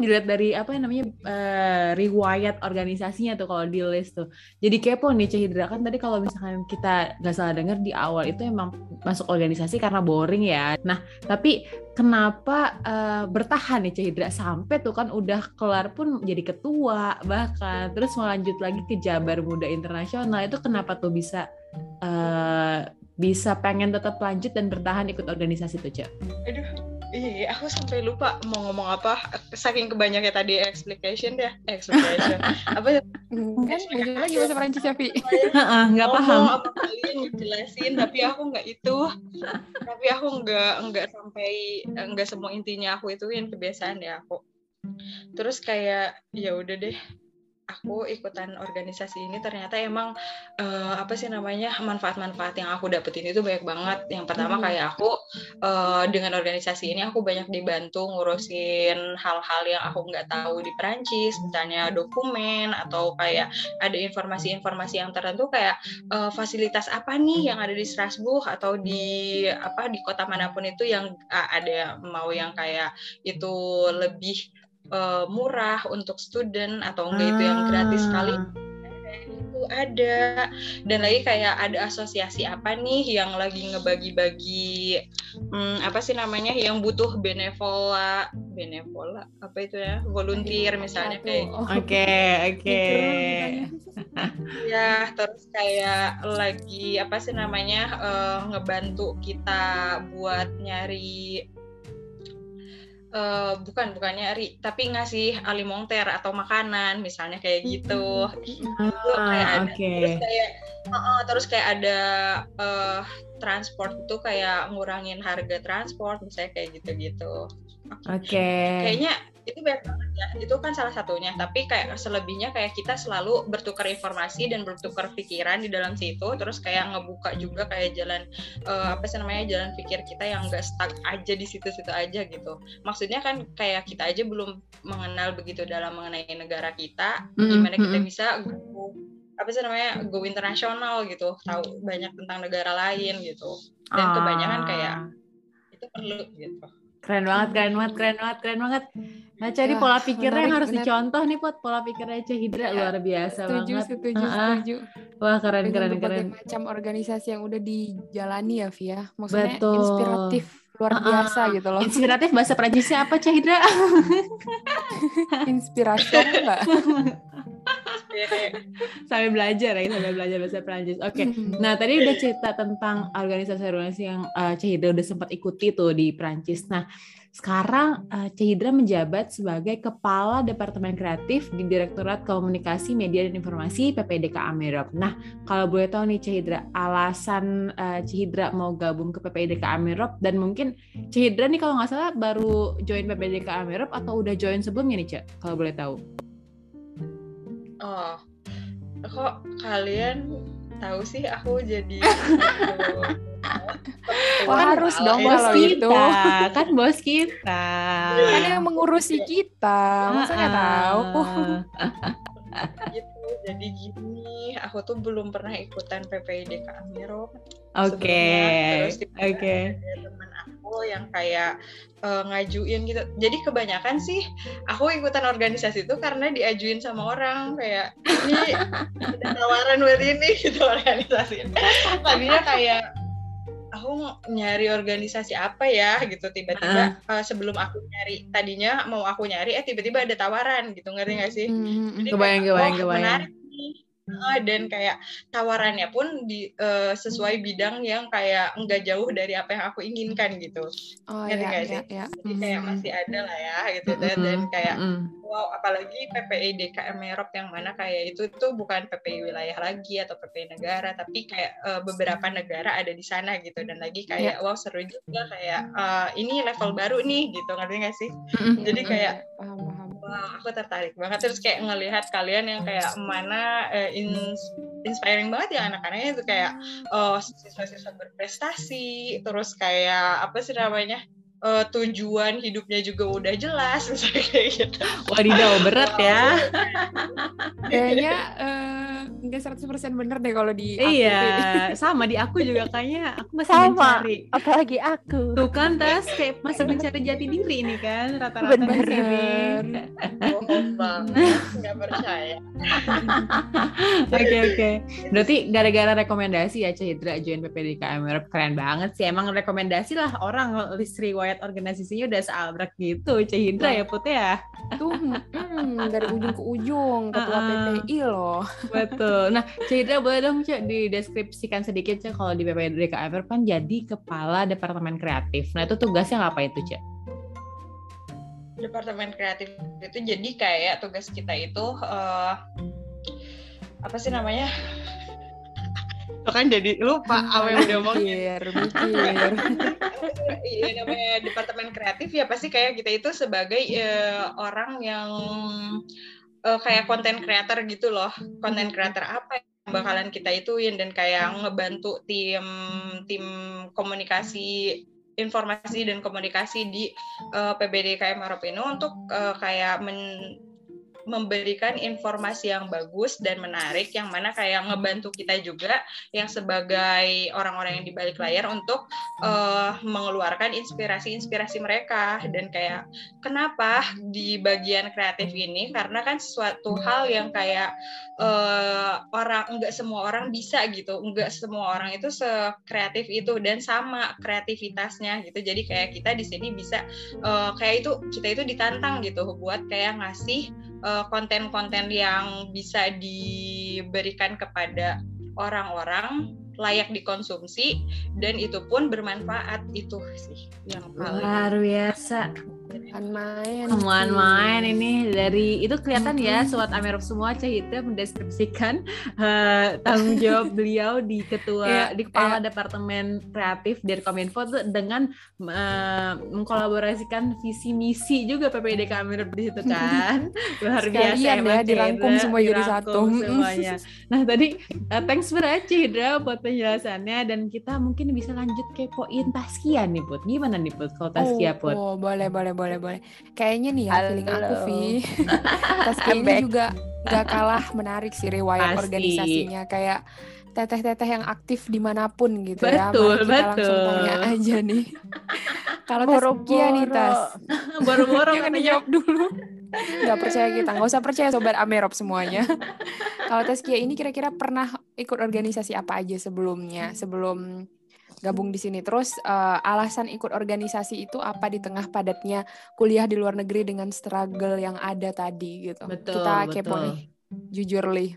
dilihat dari apa yang namanya uh, riwayat organisasinya tuh kalau di list tuh. Jadi kepo nih Cahidra. Kan tadi kalau misalkan kita nggak salah dengar di awal itu emang masuk organisasi karena boring ya. Nah tapi kenapa uh, bertahan nih Cahidra? Sampai tuh kan udah kelar pun jadi ketua bahkan. Terus mau lanjut lagi ke Jabar Muda Internasional itu kenapa tuh bisa uh, bisa pengen tetap lanjut dan bertahan ikut organisasi tuh Cak? Aduh Iya, aku sampai lupa mau ngomong apa. Saking kebanyaknya tadi explication ya, explication. apa? Kan lagi bahasa Prancis ya, Vi. Nggak paham. Apa kalian jelasin, tapi aku nggak itu. tapi aku nggak nggak sampai nggak semua intinya aku itu yang kebiasaan ya aku. Terus kayak ya udah deh, aku ikutan organisasi ini ternyata emang uh, apa sih namanya manfaat-manfaat yang aku dapetin itu banyak banget. Yang pertama hmm. kayak aku uh, dengan organisasi ini aku banyak dibantu ngurusin hal-hal yang aku nggak tahu di Perancis, misalnya dokumen atau kayak ada informasi-informasi yang tertentu kayak uh, fasilitas apa nih yang ada di Strasbourg atau di apa di kota mana pun itu yang uh, ada mau yang kayak itu lebih uh, murah untuk student atau enggak ah. itu yang gratis sekali ah. itu ada dan lagi kayak ada asosiasi apa nih yang lagi ngebagi-bagi hmm, apa sih namanya yang butuh benevola benevola apa itu ya volunteer misalnya kayak gitu. oke oke ya terus kayak lagi apa sih namanya uh, ngebantu kita buat nyari uh, bukan bukannya nyari tapi ngasih alimenter atau makanan misalnya kayak gitu ah, kayak ada okay. terus kayak uh, uh, terus kayak ada uh, transport itu kayak ngurangin harga transport misalnya kayak gitu-gitu oke okay. kayaknya itu banyak banget ya. Itu kan salah satunya. Tapi kayak selebihnya kayak kita selalu bertukar informasi dan bertukar pikiran di dalam situ. Terus kayak ngebuka juga kayak jalan uh, apa sih namanya jalan pikir kita yang enggak stuck aja di situ-situ aja gitu. Maksudnya kan kayak kita aja belum mengenal begitu dalam mengenai negara kita mm-hmm. gimana kita bisa go apa sih namanya go internasional gitu. Tahu banyak tentang negara lain gitu. Dan kebanyakan kayak ah. itu perlu gitu Keren banget, keren banget, keren banget, keren banget. Nah, jadi pola pikirnya yang harus bener. dicontoh nih, Pot. Pola pikirnya Hidra ya, luar biasa setuju, banget. Setuju, uh -uh. setuju. Wah, keren, Dengan keren, keren. macam organisasi yang udah dijalani ya, Via. Maksudnya Betul. inspiratif, luar uh -uh. biasa gitu loh. Inspiratif bahasa Prancisnya apa, Hidra? Inspirasi enggak? sambil belajar ya sambil belajar bahasa Prancis. Oke. Okay. Nah tadi udah cerita tentang organisasi-organisasi yang uh, Cahidra udah sempat ikuti tuh di Prancis. Nah sekarang uh, Cahidra menjabat sebagai Kepala Departemen Kreatif di Direktorat Komunikasi Media dan Informasi PPDK Amerop. Nah kalau boleh tahu nih Cahidra alasan uh, Cahidra mau gabung ke PPDK Amerop dan mungkin Cahidra nih kalau nggak salah baru join PPDK Amerop atau udah join sebelumnya nih Cak kalau boleh tahu? Oh, kok kalian tahu sih aku jadi Wah, harus dong bos kita, itu. Kan bos kita. Kan yang mengurusi kita. Masa nggak tahu? gitu. Jadi gini, aku tuh belum pernah ikutan PPID Amiro. Oke. Oke. Okay aku yang kayak uh, ngajuin gitu. Jadi kebanyakan sih aku ikutan organisasi itu karena diajuin sama orang kayak ini ada tawaran buat ini gitu organisasi. Tadinya kayak aku nyari organisasi apa ya gitu tiba-tiba uh, sebelum aku nyari tadinya mau aku nyari eh tiba-tiba ada tawaran gitu ngerti gak sih? Mm-hmm. Jadi kebayang, kayak, kebayang, oh, kebayang. menarik nih uh, dan kayak tawarannya pun di uh, sesuai bidang yang kayak enggak jauh dari apa yang aku inginkan gitu. Oh, ngerti ya, gak sih? Ya, ya. Jadi kayak masih ada lah ya gitu mm-hmm. dan, dan kayak mm-hmm wow apalagi PPI DKM Merop yang mana kayak itu itu bukan PPI wilayah lagi atau PPI negara tapi kayak uh, beberapa negara ada di sana gitu dan lagi kayak yeah. wow seru juga kayak uh, ini level baru nih gitu ngerti gak sih jadi kayak wow aku tertarik banget. Terus kayak ngelihat kalian yang kayak mana uh, ins inspiring banget ya anak-anaknya itu kayak oh siswa-siswa berprestasi. Terus kayak apa sih namanya uh, tujuan hidupnya juga udah jelas misalnya kayak gitu. Wadidaw berat ya. Kayaknya uh, nggak 100% bener deh kalau di aku. Iya, sama di aku juga kayaknya aku masih sama, mencari. Apalagi aku. Tuh kan tes kayak masih mencari jati diri ini kan rata-rata bener. di sini. Bohong banget, nggak percaya. Oke oke. Okay, Berarti gara-gara rekomendasi ya Cahidra join PPDKM keren banget sih. Emang rekomendasi lah orang list riwayat organisasinya udah seabrek gitu Cahidra ya Put ya. Tuh hmm, dari ujung ke ujung ketua uh -uh. PPI loh. Betul. Nah, cerita boleh dong Cak dideskripsikan sedikit Cak kalau di PPD KFR kan jadi kepala departemen kreatif. Nah, itu tugasnya ngapain itu Cak? Departemen kreatif itu jadi kayak tugas kita itu uh, apa sih namanya? Lo kan jadi lupa apa yang udah mau mikir, mikir. Iya namanya departemen kreatif ya pasti kayak kita itu sebagai uh, orang yang uh, kayak konten creator gitu loh konten creator apa yang bakalan kita ituin dan kayak ngebantu tim tim komunikasi informasi dan komunikasi di uh, PBD KM Maropino untuk uh, kayak men memberikan informasi yang bagus dan menarik yang mana kayak ngebantu kita juga yang sebagai orang-orang yang di balik layar untuk uh, mengeluarkan inspirasi-inspirasi mereka. Dan kayak kenapa di bagian kreatif ini? Karena kan sesuatu hal yang kayak uh, orang enggak semua orang bisa gitu. Enggak semua orang itu sekreatif itu dan sama kreativitasnya gitu. Jadi kayak kita di sini bisa uh, kayak itu kita itu ditantang gitu buat kayak ngasih konten-konten uh, yang bisa diberikan kepada orang-orang layak dikonsumsi dan itu pun bermanfaat. Itu sih yang paling luar biasa main. Temuan main ini dari itu kelihatan ya sobat Amerop semua Cahita mendeskripsikan uh, tanggung jawab beliau di ketua yeah, di kepala yeah. departemen kreatif dari Kominfo dengan uh, mengkolaborasikan visi misi juga PPDK Amerop di situ kan. Luar biasa ya dirangkum semua jadi satu. semuanya. Nah tadi uh, thanks banget Cahidra buat penjelasannya. Dan kita mungkin bisa lanjut kepoin Taskia nih Put. Gimana nih Put kalau Taskia Put? oh boleh boleh boleh boleh. Kayaknya nih ya Halo. feeling aku Vi. Tas ini juga gak kalah menarik sih riwayat Pasti. organisasinya kayak teteh-teteh yang aktif di mana pun gitu betul, ya. Betul, betul. langsung tanya aja nih. Kalau Taskia nih Tas. Boro-boro kan jawab dulu. Gak percaya kita, gak usah percaya sobat Amerop semuanya. Kalau Taskia ini kira-kira pernah ikut organisasi apa aja sebelumnya? Sebelum gabung di sini. Terus uh, alasan ikut organisasi itu apa di tengah padatnya kuliah di luar negeri dengan struggle yang ada tadi gitu. Betul, Kita betul. kepo nih. Jujur li.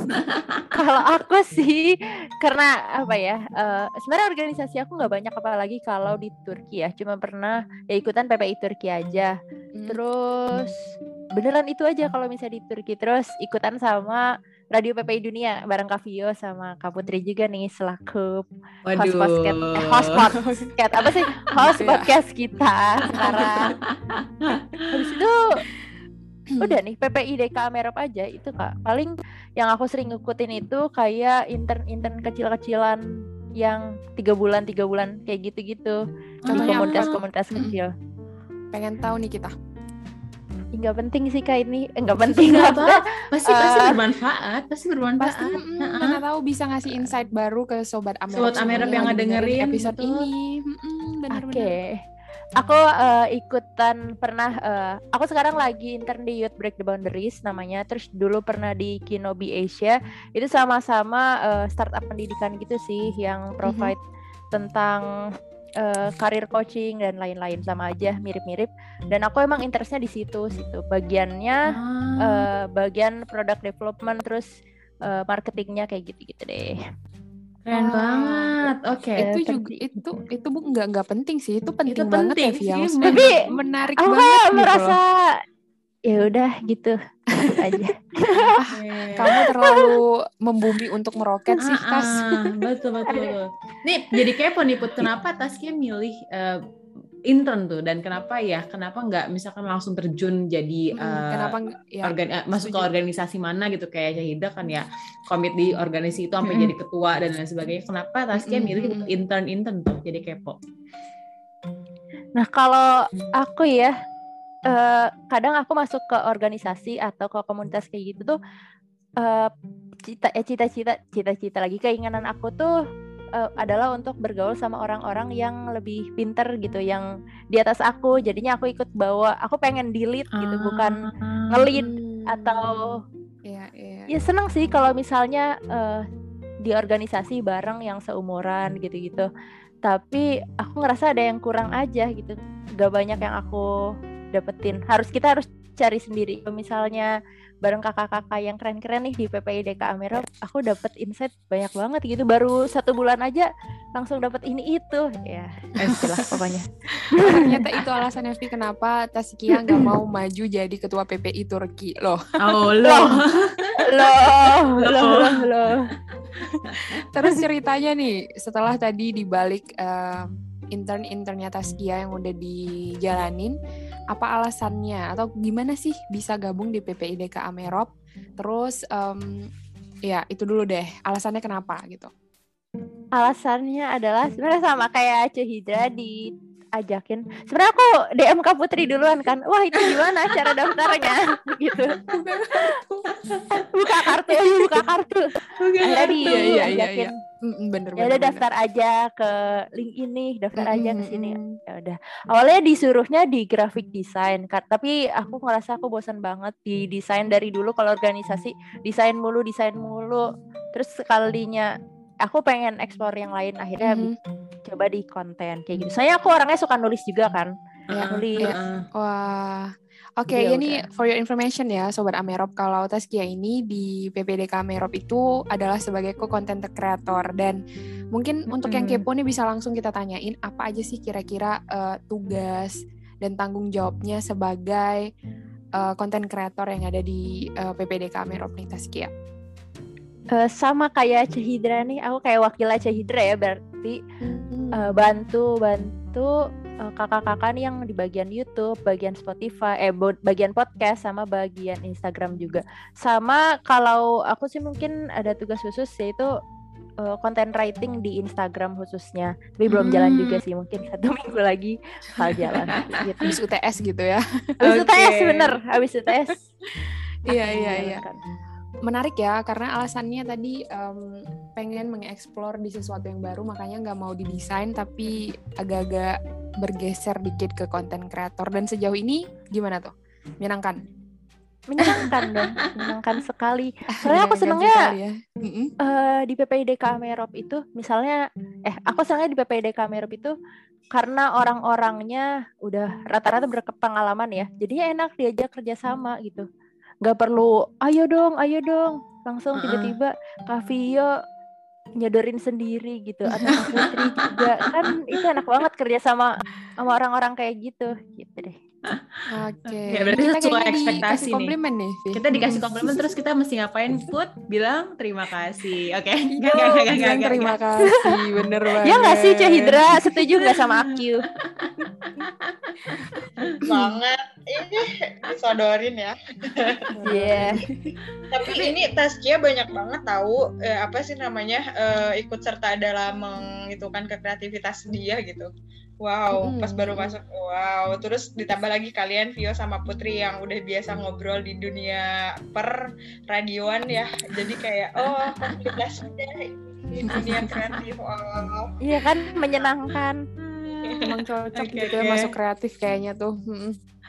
kalau aku sih karena apa ya? Uh, sebenarnya organisasi aku nggak banyak apalagi kalau di Turki ya. Cuma pernah ya ikutan PPI Turki aja. Hmm. Terus beneran itu aja kalau misalnya di Turki. Terus ikutan sama Radio PPI Dunia bareng Kak Vio sama Kak Putri juga nih selaku host podcast eh, host podcast apa sih? Host iya. podcast kita sekarang. Habis itu udah nih PPI DK Merop aja itu kak. Paling yang aku sering ngikutin itu kayak intern intern kecil-kecilan yang tiga bulan tiga bulan kayak gitu-gitu. Di komunitas-komunitas kecil. Pengen tahu nih kita nggak penting sih kak ini eh, penting nggak apa pasti uh, pasti bermanfaat pasti bermanfaat pasti, mm, uh -uh. tahu bisa ngasih insight baru ke sobat Amerop sobat Amerop yang dengerin episode betul. ini mm -mm, oke okay. aku uh, ikutan pernah uh, aku sekarang lagi intern di Youth Break the Boundaries namanya terus dulu pernah di Kinobi Asia itu sama-sama uh, startup pendidikan gitu sih yang mhm. provide mm-hmm. tentang uh, karir coaching dan lain-lain sama aja mirip-mirip dan aku emang interestnya di situ situ bagiannya ah. uh, bagian product development terus uh, marketingnya kayak gitu-gitu deh Keren oh, banget. Oke. Okay. Itu juga itu itu bu nggak nggak penting sih. Itu penting itu banget penting ya, sih, Tapi menarik aku banget gitu merasa ya udah gitu. Aja. Kamu terlalu membumi untuk meroket sih, Tas. Ah, betul betul betul. Nih jadi kepo nih Put, kenapa Taskia milih uh, intern tuh? Dan kenapa ya? Kenapa nggak misalkan langsung terjun jadi hmm, uh, kenapa ya, organ, uh, masuk ke organisasi mana gitu? Kayak Syahida kan ya komit di organisasi itu sampai hmm. jadi ketua dan lain sebagainya. Kenapa Taskia hmm. milih intern intern tuh? Jadi kepo. Nah kalau aku ya uh, kadang aku masuk ke organisasi atau ke komunitas kayak gitu tuh uh, cita cita-cita cita-cita lagi. Keinginan aku tuh uh, adalah untuk bergaul sama orang-orang yang lebih pinter gitu yang di atas aku. Jadinya aku ikut bawa aku pengen delete gitu bukan ngelid atau ya, ya. ya seneng sih kalau misalnya uh, di organisasi bareng yang seumuran gitu-gitu. Tapi aku ngerasa ada yang kurang aja gitu. Gak banyak yang aku dapetin. Harus kita harus cari sendiri. Misalnya bareng kakak-kakak yang keren-keren nih di PPIDK Amerop aku dapat insight banyak banget gitu. Baru satu bulan aja langsung dapat ini itu. Ya istilah pokoknya. Ternyata itu alasannya Vi kenapa Taskia nggak mau maju jadi ketua PPI Turki. Loh. Oh loh. Loh loh loh terus ceritanya nih setelah tadi dibalik uh, intern-internnya Taskia yang udah dijalanin apa alasannya? Atau gimana sih bisa gabung di PPIDK Amerop terus um, ya itu dulu deh. Alasannya kenapa gitu. Alasannya adalah sebenarnya sama kayak Hidra di ajakin. Sebenarnya aku DM Kak Putri duluan kan. Wah itu gimana cara daftarnya? Gitu. Buka kartu buka kartu. Akhirnya di iya, iya, iya, iya. bener, ya udah daftar aja ke link ini daftar mm -hmm. aja ke sini. Ya udah. Awalnya disuruhnya di graphic design tapi aku ngerasa aku bosan banget di desain dari dulu. Kalau organisasi desain mulu desain mulu. Terus sekalinya aku pengen explore yang lain akhirnya mm -hmm. coba di konten kayak gitu. Saya aku orangnya suka nulis juga kan. Ya, nulis. Uh, Wah. Oke, okay, ini for your information ya, Sobat Amerop. Kalau Taskia ini di PPDK Amerop itu adalah sebagai co-content creator. Dan mungkin hmm. untuk yang kepo nih bisa langsung kita tanyain, apa aja sih kira-kira uh, tugas dan tanggung jawabnya sebagai uh, content creator yang ada di uh, PPDK Amerop nih, Taskia? Uh, sama kayak Cahidra nih aku kayak wakil Cahidra ya berarti hmm. uh, bantu bantu uh, kakak-kakak nih yang di bagian YouTube, bagian Spotify, eh bagian podcast sama bagian Instagram juga. Sama kalau aku sih mungkin ada tugas khusus yaitu uh, content writing di Instagram khususnya. Tapi belum jalan juga sih, mungkin satu minggu lagi hal jalan. gitu. Habis UTS gitu ya. Habis okay. UTS bener, habis UTS. Iya iya iya menarik ya karena alasannya tadi um, pengen mengeksplor di sesuatu yang baru makanya nggak mau didesain tapi agak-agak bergeser dikit ke konten kreator. Dan sejauh ini gimana tuh? Menyenangkan? Menyenangkan dong menyenangkan sekali. Soalnya aku senengnya ya. uh, di PPIDK Merop itu misalnya eh aku senengnya di PPIDK Merop itu karena orang-orangnya udah rata-rata berpengalaman ya. Jadinya enak diajak kerjasama gitu nggak perlu ayo dong ayo dong. Langsung tiba-tiba Kak Vio nyodorin sendiri gitu atau Putri juga. Kan itu enak banget kerja sama sama orang-orang kayak gitu. Gitu deh Oke. Okay. Ya, berarti kita sesuai ekspektasi nih. komplimen nih. Kita dikasih komplimen terus kita mesti ngapain? Put bilang terima kasih. Oke. Okay. Gak, gak, gak, gak, gak, terima kasih. Bener banget. Ya nggak sih Cahidra? Setuju nggak sama aku? banget. Ini disodorin ya. Iya. yeah. Tapi ini tasnya banyak banget tahu eh, apa sih namanya eh, ikut serta dalam mengitukan kreativitas dia gitu. Wow, hmm. pas baru masuk, wow. Terus ditambah lagi kalian Vio sama Putri yang udah biasa ngobrol di dunia per radioan ya. Jadi kayak oh komunitasnya di dunia kreatif. Wow. Iya kan menyenangkan. emang cocok Oke, gitu ya oke. masuk kreatif kayaknya tuh.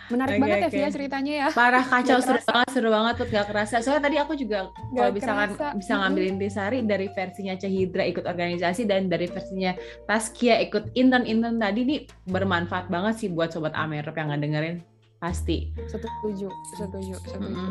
Menarik Oke, banget ya oke. Via ceritanya ya. Parah kacau Nggak seru kerasa. banget seru banget tuh gak kerasa. Soalnya tadi aku juga kalau Nggak misalkan kerasa. bisa ngambil intisari dari versinya Cahidra ikut organisasi dan dari versinya Taskia ikut intern-intern tadi nih bermanfaat banget sih buat sobat Amerop yang ngedengerin pasti. Setuju, setuju, setuju.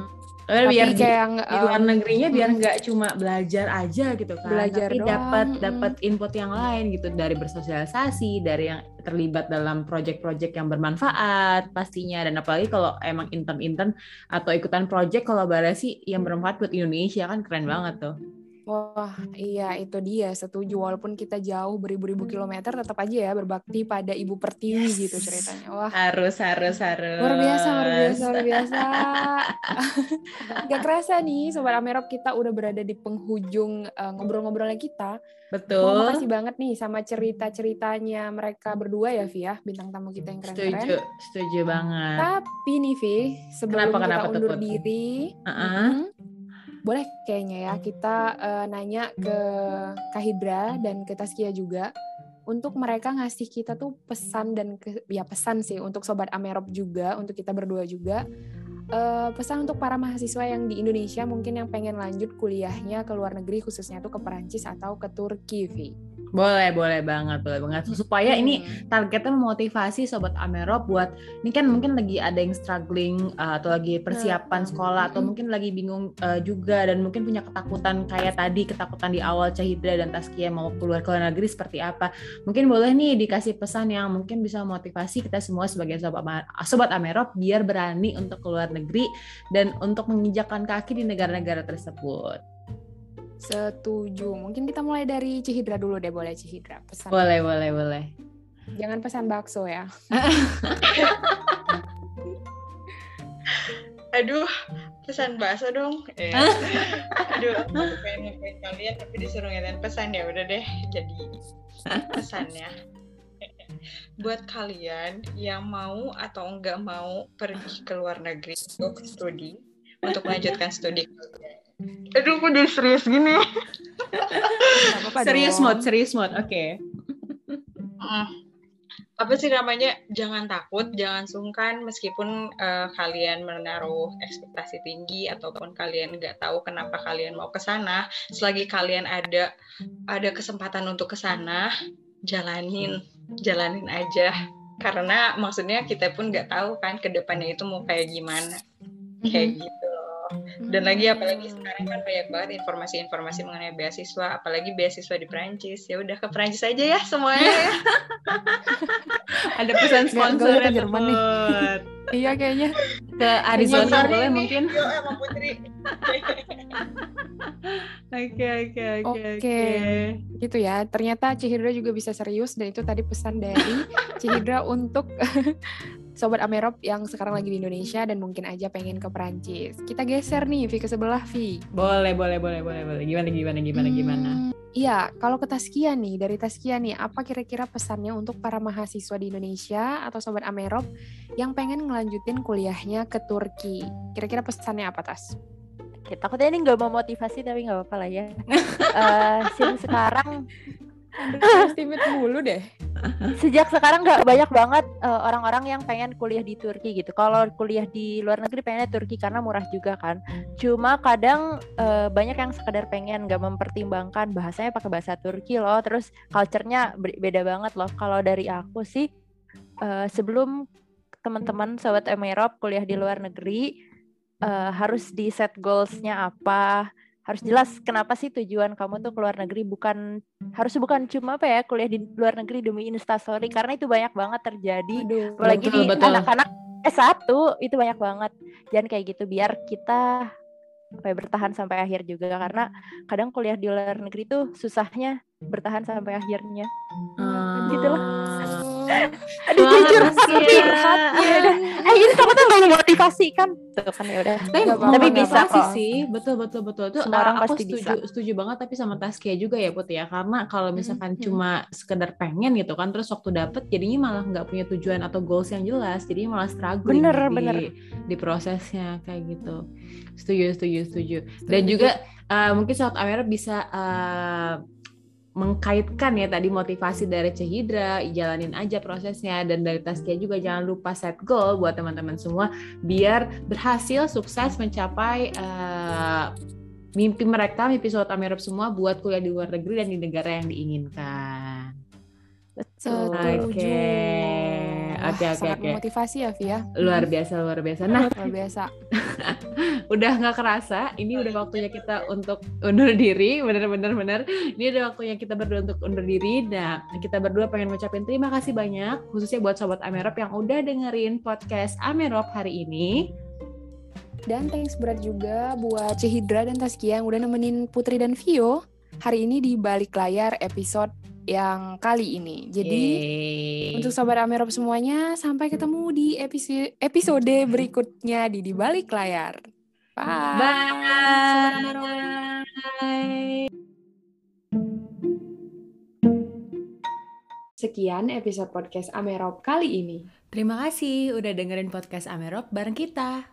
Soalnya Tapi biar di, kayak yang di luar negerinya biar nggak cuma belajar aja gitu kan, Belajar tapi dapat dapat input yang lain gitu dari bersosialisasi, dari yang terlibat dalam project-project yang bermanfaat pastinya dan apalagi kalau emang intern-intern atau ikutan project kolaborasi yang bermanfaat buat Indonesia kan keren banget tuh. Wah, iya itu dia setuju. Walaupun kita jauh beribu-ribu kilometer, tetap aja ya berbakti pada Ibu Pertiwi gitu ceritanya. Wah, Harus harus harus. luar biasa, luar biasa, luar biasa. Gak kerasa nih, Sobat Amerop kita udah berada di penghujung eh, ngobrol-ngobrolnya kita. Betul. makasih banget nih sama cerita-ceritanya mereka berdua ya, Vi ya, bintang tamu kita yang keren-keren. Setuju, setuju banget. Tapi nih, Vi, sebelum Kenapa, kita kenapa undur Put? diri, Uh-uh. mm, boleh kayaknya ya kita eh, nanya ke Kahidra dan ke Taskia juga untuk mereka ngasih kita tuh pesan dan ke, ya pesan sih untuk sobat Amerop juga, untuk kita berdua juga. Eh, pesan untuk para mahasiswa yang di Indonesia mungkin yang pengen lanjut kuliahnya ke luar negeri khususnya tuh ke Perancis atau ke Turki, Vi. Boleh, boleh banget, boleh banget. Supaya ini Hmm. targetnya memotivasi sobat Amerop buat ini kan mungkin lagi ada yang struggling uh, atau lagi persiapan Nah, sekolah atau mm-mm. mungkin lagi bingung uh, juga dan mungkin punya ketakutan kayak tadi ketakutan di awal Cahidra dan Taskia mau keluar ke luar negeri seperti apa mungkin boleh nih dikasih pesan yang mungkin bisa memotivasi kita semua sebagai sobat sobat Amerop biar berani untuk keluar negeri dan untuk menginjakkan kaki di negara-negara tersebut Setuju. Mungkin kita mulai dari Cihidra dulu deh, boleh Cihidra. Pesan. boleh boleh boleh Jangan pesan bakso ya. Aduh, pesan bahasa dong. Eh, aduh, aku pengen ngapain kalian tapi disuruh ngirim pesan ya udah deh. Jadi pesannya buat kalian yang mau atau enggak mau pergi ke luar negeri untuk studi untuk melanjutkan studi kalian. Aduh, kok jadi serius gini? Apa-apa serius dong. mode serius mode oke Mm. apa sih namanya jangan takut jangan sungkan meskipun eh, kalian menaruh ekspektasi tinggi ataupun kalian nggak tahu kenapa kalian mau ke sana selagi kalian ada ada kesempatan untuk ke sana jalanin jalanin aja karena maksudnya kita pun nggak tahu kan ke depannya itu mau kayak gimana kayak gitu dan lagi apalagi sekarang kan banyak banget informasi-informasi mengenai beasiswa apalagi beasiswa di Prancis ya udah ke Prancis aja ya semuanya ya ada pesan sponsor boleh ke ya Jerman nih. Iya kayaknya. ke Arizona boleh mungkin oke oke oke Oke. Gitu ya. Ternyata Cihidra juga bisa serius dan itu tadi pesan dari Cihidra untuk Sobat Amerop yang sekarang lagi di Indonesia dan mungkin aja pengen ke Perancis. Kita geser nih, Vi ke sebelah, Vi. boleh boleh boleh boleh boleh gimana gimana gimana gimana Hmm, Iya, kalau ke Taskia nih, dari Taskia nih, apa kira-kira pesannya untuk para mahasiswa di Indonesia atau Sobat Amerop yang pengen ngelanjutin kuliahnya ke Turki? Kira-kira pesannya apa, Tas? Oke, takutnya ini nggak mau motivasi tapi nggak apa-apa lah ya. Eh, sim sekarang Underestimate mulu deh. sejak sekarang nggak banyak banget eh, orang-orang yang pengen kuliah di Turki gitu. Kalau kuliah di luar negeri pengennya Turki karena murah juga kan. Cuma kadang eh, banyak yang sekedar pengen nggak mempertimbangkan bahasanya pakai bahasa Turki loh. Terus culture-nya be- beda banget loh. Kalau dari aku sih eh, sebelum teman-teman sobat Emerop kuliah di luar negeri eh, harus di set goals-nya apa harus jelas kenapa sih tujuan kamu tuh keluar negeri bukan harus bukan cuma apa ya kuliah di luar negeri demi instastory karena itu banyak banget terjadi Aduh. apalagi Betul, di betul. anak-anak S1 itu banyak banget jangan kayak gitu biar kita apa ya, bertahan sampai akhir juga karena kadang kuliah di luar negeri tuh susahnya bertahan sampai akhirnya Hmm. gitu Aduh, jujur, tapi eh ini takutnya nggak memotivasi kan tuh kan ya udah. Tapi, apa-apa, tapi bisa kok. sih betul betul betul. Itu Semua orang aku pasti setuju setuju banget tapi sama Taskia juga ya Put ya. Karena kalau misalkan Mhm. cuma sekedar pengen gitu kan terus waktu dapet jadinya malah nggak punya tujuan atau goals yang jelas. Jadinya malah struggling Bener, di, bener. di prosesnya kayak gitu. Setuju setuju setuju. Dan juga eh, mungkin saat Amira bisa eh, mengkaitkan ya tadi motivasi dari Cehidra, jalanin aja prosesnya dan dari Taskia juga jangan lupa set goal buat teman-teman semua biar berhasil sukses mencapai uh, mimpi mereka, mimpi Sobat Amerop semua buat kuliah di luar negeri dan di negara yang diinginkan. Betul. Oke. Oke, oke, oke. motivasi ya, Via. Luar biasa, luar biasa. Nah, luar biasa. udah nggak kerasa, ini udah waktunya kita untuk undur diri, bener-bener bener. Ini udah waktunya kita berdua untuk undur diri. Nah, kita berdua pengen ngucapin terima kasih banyak, khususnya buat Sobat Amerop yang udah dengerin podcast Amerop hari ini. Dan thanks berat juga buat Cehidra dan Taskia yang udah nemenin Putri dan Vio hari ini di balik layar episode yang kali ini. Jadi Yeay. untuk sobat Amerop semuanya sampai ketemu di episode episode berikutnya di di balik layar. Bye. Bye. Bye. Sekian episode podcast Amerop kali ini. Terima kasih udah dengerin podcast Amerop bareng kita.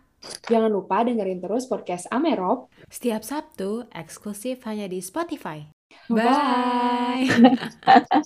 Jangan lupa dengerin terus podcast Amerop setiap Sabtu eksklusif hanya di Spotify. Bye.